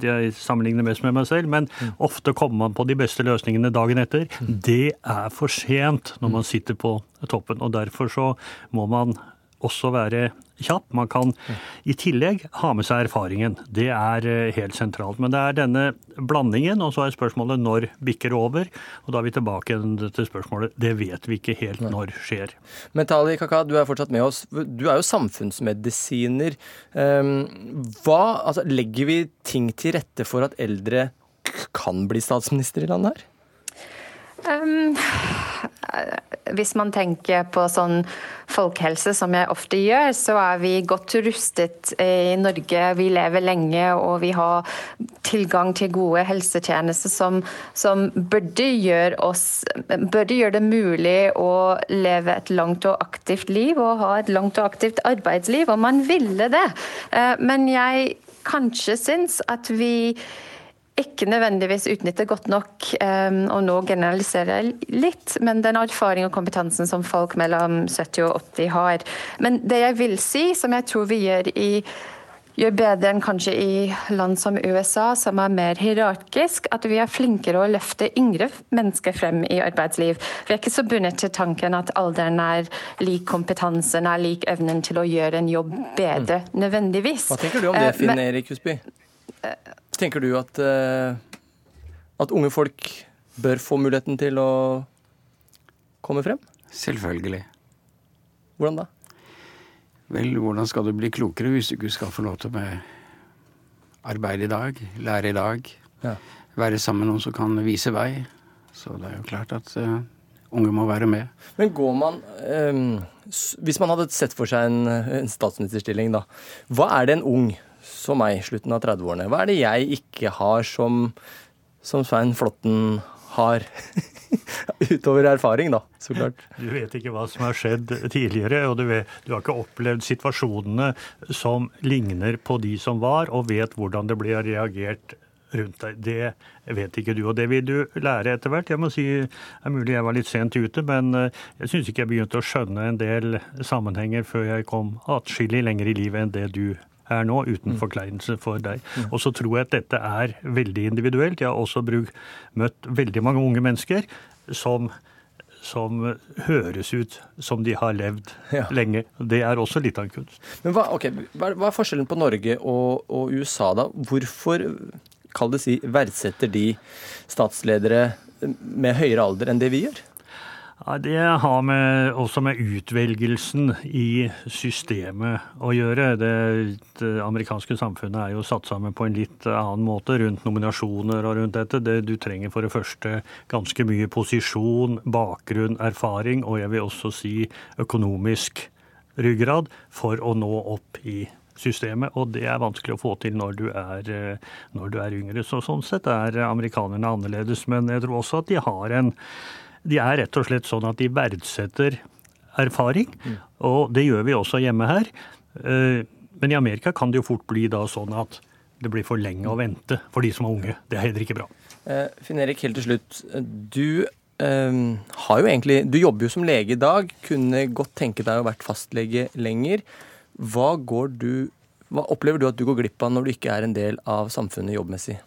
jeg sammenligner mest med meg selv, men ofte kommer man på de beste løsningene dagen etter. Det er for sent når man sitter på toppen. Og derfor så må man også være kjapp. Man kan i tillegg ha med seg erfaringen. Det er eh, helt sentralt. Men det er denne blandingen, og så er spørsmålet når bikker over? Og da er vi tilbake til spørsmålet det vet vi ikke helt når skjer. Mentali Kaka, du er fortsatt med oss. Du er jo samfunnsmedisiner. Ehm, Hva, altså, legger vi ting til rette for at eldre kan bli statsminister i landet her? Um, hvis man tenker på sånn folkehelse, som jeg ofte gjør, så er vi godt rustet i Norge. Vi lever lenge, og vi har tilgang til gode helsetjenester som, som burde, gjøre oss, burde gjøre det mulig å leve et langt og aktivt liv og ha et langt og aktivt arbeidsliv, om man ville det. Eh, Men jeg kanskje syns at vi ikke nødvendigvis utnytter godt nok, um, og nå generaliserer jeg litt, men den erfaring og kompetansen som folk mellom 70 og 80 har. Men det jeg vil si, som jeg tror vi gjør i gjør bedre enn kanskje i land som USA, som er mer hierarkisk, at vi er flinkere å løfte yngre mennesker frem i arbeidsliv. Vi er ikke så bundet til tanken at alderen er lik kompetansen, er lik evnen til å gjøre en jobb bedre, nødvendigvis. Hva tenker du om det, Eh, Finn Erik Husby? Tenker du at, eh, at unge folk bør få muligheten til å komme frem? Selvfølgelig. Hvordan da? Vel, hvordan skal du bli klokere hvis du ikke skal få lov til å arbeide i dag, lære i dag, Ja. være sammen med noen som kan vise vei? Så det er jo klart at uh, unge må være med. Men går man um, Hvis man hadde sett for seg en, en statsministerstilling, da. Hva er det en ung som meg, slutten av 30-årene, hva er det jeg ikke har som, som Svein Flåtten har? Utover erfaring, da, så klart. Du vet ikke hva som har skjedd tidligere, og du, vet, du har ikke opplevd situasjonene som ligner på de som var, og vet hvordan det blir reagert rundt deg. Det vet ikke du, og det vil du lære etter hvert. Jeg må si, det er mulig jeg var litt sent ute, men eh, jeg syns ikke jeg begynte å skjønne en del sammenhenger før jeg kom atskillig lenger i livet enn det du er nå, uten forkleinelse for deg. Og så tror jeg at dette er veldig individuelt. Jeg har også bruk, møtt veldig mange unge mennesker som som høres ut som de har levd lenge. Det er også litt av en kunst. Men hva, okay, hva, er- hva er forskjellen på Norge og, og USA, da? Hvorfor kall det si, verdsetter de statsledere med høyere alder enn det vi gjør? Ja, det har med, også med utvelgelsen i systemet å gjøre. Det, det amerikanske samfunnet er jo satt sammen på en litt annen måte rundt nominasjoner og rundt dette. Det, du trenger for det første ganske mye posisjon, bakgrunn, erfaring og jeg vil også si økonomisk ryggrad for å nå opp i systemet, og det er vanskelig å få til når du er, eh, når du er yngre. Så sånn sett er amerikanerne annerledes, men jeg tror også at de har en De er rett og slett sånn at de verdsetter erfaring, og det gjør vi også hjemme her. Eh, Men i Amerika kan det jo fort bli da sånn at det blir for lenge å vente for de som er unge. Det er heller ikke bra. Eh, Finn Erik, helt til slutt. Du Um, jo egentlig Du jobber jo som lege i dag. Kunne godt tenke deg å vært fastlege lenger. Hva, du, hva opplever du at du går glipp av når du ikke er en del av samfunnet jobbmessig?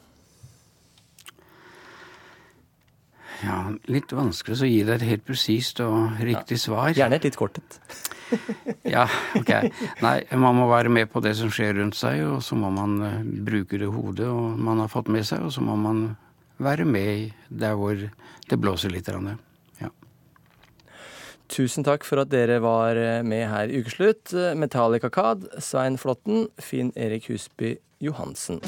Ja, Litt vanskelig å gi deg et helt presist og riktig svar. Gjerne et litt kortet. ja, ok. Nei, man må være med på det som skjer rundt seg, og så må man eh, bruke det hodet og man har fått med seg, og så må man være med der hvor det blåser litt. Ja. Tusen takk for at dere var eh, med her i Ukeslutt. Metallica Kad, Svein Flåtten, Finn Erik Husby Johansen.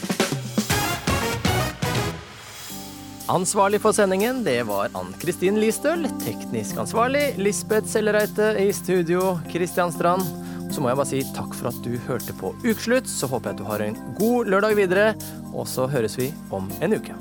Ansvarlig for sendingen, det var Ann-Kristin Listøl. Teknisk ansvarlig, Lisbeth Sellereite. I studio, Kristian Strand. Så må jeg bare si takk for at du hørte på Ukeslutt. Så håper jeg at du har en god lørdag videre, og så høres vi om en uke.